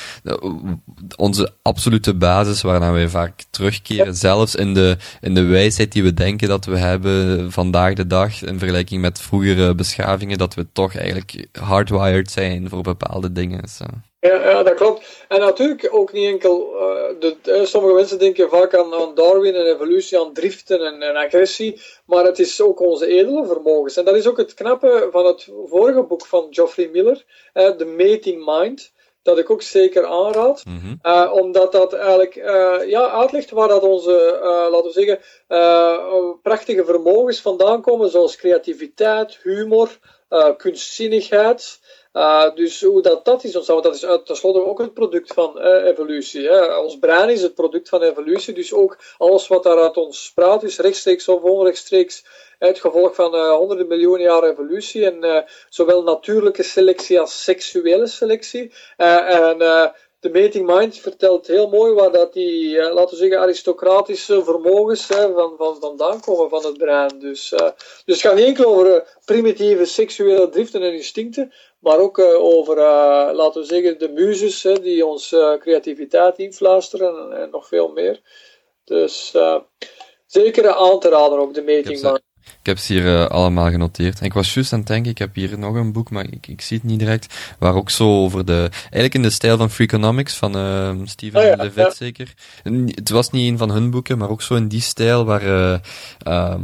S1: Onze absolute basis waarnaar wij vaak terugkeren, zelfs in de, in de wijsheid die we denken dat we hebben vandaag de dag, in vergelijking met vroegere beschavingen, dat we toch eigenlijk hardwired zijn voor bepaalde dingen. Zo.
S2: Ja, ja, dat klopt. En natuurlijk ook niet enkel. Uh, de, sommige mensen denken vaak aan, aan, Darwin en evolutie, aan driften en, en, agressie. Maar het is ook onze edele vermogens. En dat is ook het knappe van het vorige boek van Geoffrey Miller, uh, The Mating Mind. Dat ik ook zeker aanraad. Mm -hmm. omdat dat eigenlijk ja, uitlegt waar dat onze, laten we zeggen, prachtige vermogens vandaan komen. Zoals creativiteit, humor, kunstzinnigheid. Dus hoe dat, dat is ontstaan, want dat is tenslotte ook het product van evolutie. Hè. Ons brein is het product van evolutie, dus ook alles wat daaruit ons spraat is rechtstreeks of onrechtstreeks het gevolg van uh, honderden miljoen jaar evolutie. En zowel natuurlijke selectie als seksuele selectie. en de Mating Mind vertelt heel mooi waar dat die, laten we zeggen, aristocratische vermogens hè, van, van vandaan komen van het brein. Dus, uh, dus het gaat niet enkel over primitieve seksuele driften en instincten, maar ook uh, over, uh, laten we zeggen, de muzes hè, die ons creativiteit influisteren en, en, nog veel meer. Dus zeker aan te raden ook, de meting.
S1: Ik heb ze hier uh, allemaal genoteerd. En ik was juist aan het denken, ik heb hier nog een boek, maar ik, ik zie het niet direct, waar ook zo over de, eigenlijk in de stijl van Freakonomics, van uh, Steven oh ja, Levitt ja. zeker. het was niet een van hun boeken, maar ook zo in die stijl, waar, uh, oh,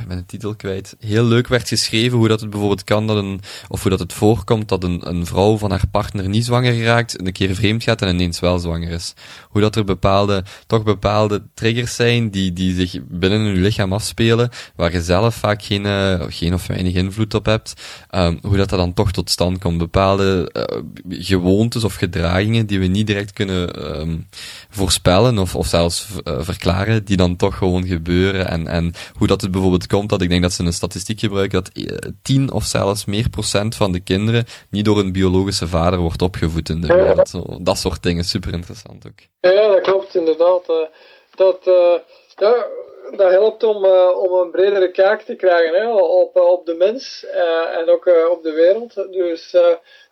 S1: ik ben de titel kwijt, heel leuk werd geschreven hoe dat het bijvoorbeeld kan dat een, of hoe dat het voorkomt dat een, een vrouw van haar partner niet zwanger raakt, een keer vreemd gaat en ineens wel zwanger is. Hoe dat er bepaalde, toch bepaalde triggers zijn die, die zich binnen hun lichaam afspelen, waar je zelf vaak geen, uh, geen of weinig invloed op hebt, um, hoe dat, dat dan toch tot stand komt. Bepaalde uh, gewoontes of gedragingen die we niet direct kunnen um, voorspellen of, of zelfs uh, verklaren, die dan toch gewoon gebeuren. En, en hoe dat het bijvoorbeeld komt, dat ik denk dat ze een statistiek gebruiken dat 10 of zelfs meer procent van de kinderen niet door een biologische vader wordt opgevoed in de wereld. Zo, dat soort dingen, super interessant ook.
S2: Ja, dat klopt inderdaad. dat, ja, dat helpt om, uh, om een bredere kaak te krijgen hè, op, op de mens uh, en ook uh, op de wereld. Dus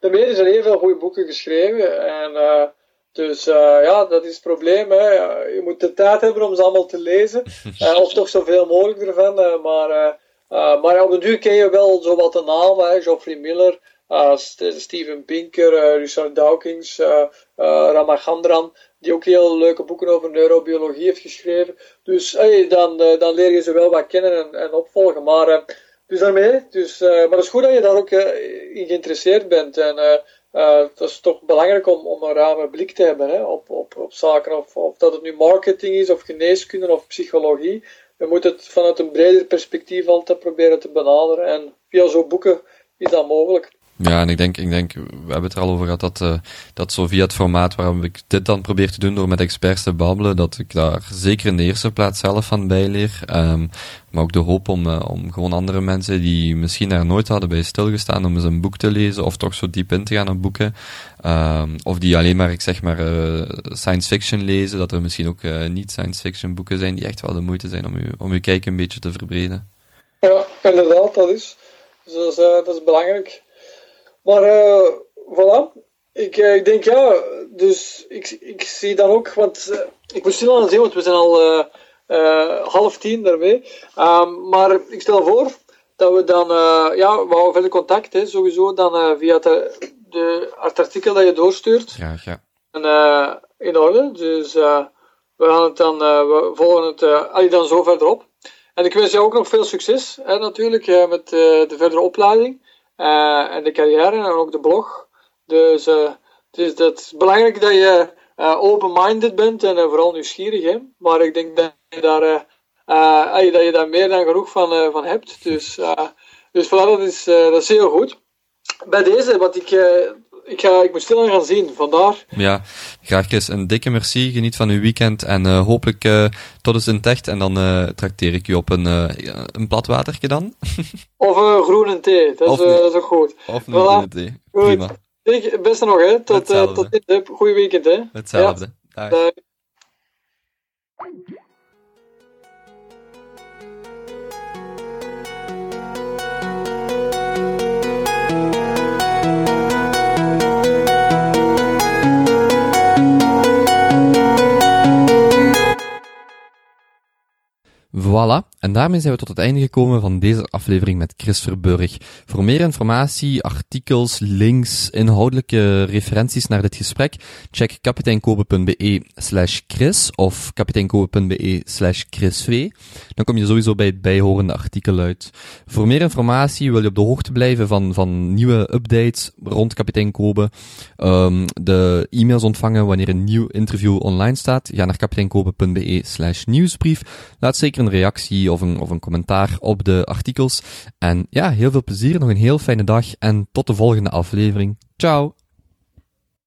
S2: daarmee zijn heel veel goede boeken geschreven. En, dus ja, dat is het probleem. Hè. Je moet de tijd hebben om ze allemaal te lezen. of toch zoveel mogelijk ervan. maar, maar op de duur ken je wel zo wat de namen. Hè. Geoffrey Miller, Steven Pinker, Richard Dawkins, Ramachandran die ook heel leuke boeken over neurobiologie heeft geschreven. Dus dan, uh, dan leer je ze wel wat kennen en, en opvolgen. Maar, uh, dus daarmee, dus, uh, maar het is goed dat je daar ook in geïnteresseerd bent. En het is toch belangrijk om, om een ruime blik te hebben hè, op, op, op zaken. Of, of dat het nu marketing is, of geneeskunde, of psychologie. We moeten het vanuit een breder perspectief altijd proberen te benaderen. En via zo'n boeken is dat mogelijk.
S1: Ja, en ik denk, ik denk, we hebben het er al over gehad, dat, uh, dat zo via het formaat waarom ik dit dan probeer te doen door met experts te babbelen, dat ik daar zeker in de eerste plaats zelf van bijleer. Um, maar ook de hoop om, uh, om gewoon andere mensen die misschien daar nooit hadden bij stilgestaan om eens een boek te lezen, of toch zo diep in te gaan op boeken, um, of die alleen maar, ik zeg maar, uh, science fiction lezen, dat er misschien ook niet science fiction boeken zijn die echt wel de moeite zijn om je, om je kijk een beetje te verbreden.
S2: Ja, inderdaad, dat is, dus, dat is belangrijk. Maar uh, voilà. Ik, uh, ik denk ja, dus ik, ik zie dan ook, want uh, ik moet stil aan zien, want we zijn al half tien daarmee. Um, maar ik stel voor dat we dan, ja, we houden verder contact, hè, sowieso, dan via de, de, het artikel dat je doorstuurt.
S1: Ja, ja.
S2: En, in orde, dus we gaan het dan, we volgen het uh, dan zo verder op. En ik wens jou ook nog veel succes, hè, natuurlijk, met de verdere opleiding. Uh, en de carrière en ook de blog. Dus uh, het is, dat is belangrijk dat je uh, open-minded bent en vooral nieuwsgierig. Hè? Maar ik denk dat je daar, dat je daar meer dan genoeg van, van hebt. Dus, dus voilà, dat is, dat is heel goed. Bij deze, wat ik ik, ga, ik moet stil aan gaan zien, vandaar.
S1: Ja, graag eens een dikke merci. Geniet van uw weekend en uh, hopelijk uh, tot eens in techt. En dan uh, trakteer ik u op een, een plat watertje dan.
S2: of een groene thee, dat, is, dat is ook goed.
S1: Of een voilà. groene thee, prima.
S2: Het beste nog, hè. Tot, tot dit, goeie weekend, hè.
S1: Hetzelfde. Ja. Dag. Dag. Voilà, en daarmee zijn we tot het einde gekomen van deze aflevering met Chris Verburg. Voor meer informatie, artikels, links, inhoudelijke referenties naar dit gesprek, check kapiteinkobe.be slash Chris of kapiteinkobe.be slash chrisv. Dan kom je sowieso bij het bijhorende artikel uit. Voor meer informatie wil je op de hoogte blijven van, van nieuwe updates rond kapitein Kobe, um, de e-mails ontvangen wanneer een nieuw interview online staat, ga naar kapiteinkobe.be slash nieuwsbrief. Laat zeker reactie of een, of een commentaar op de artikels. En ja, heel veel plezier, nog een heel fijne dag en tot de volgende aflevering. Ciao!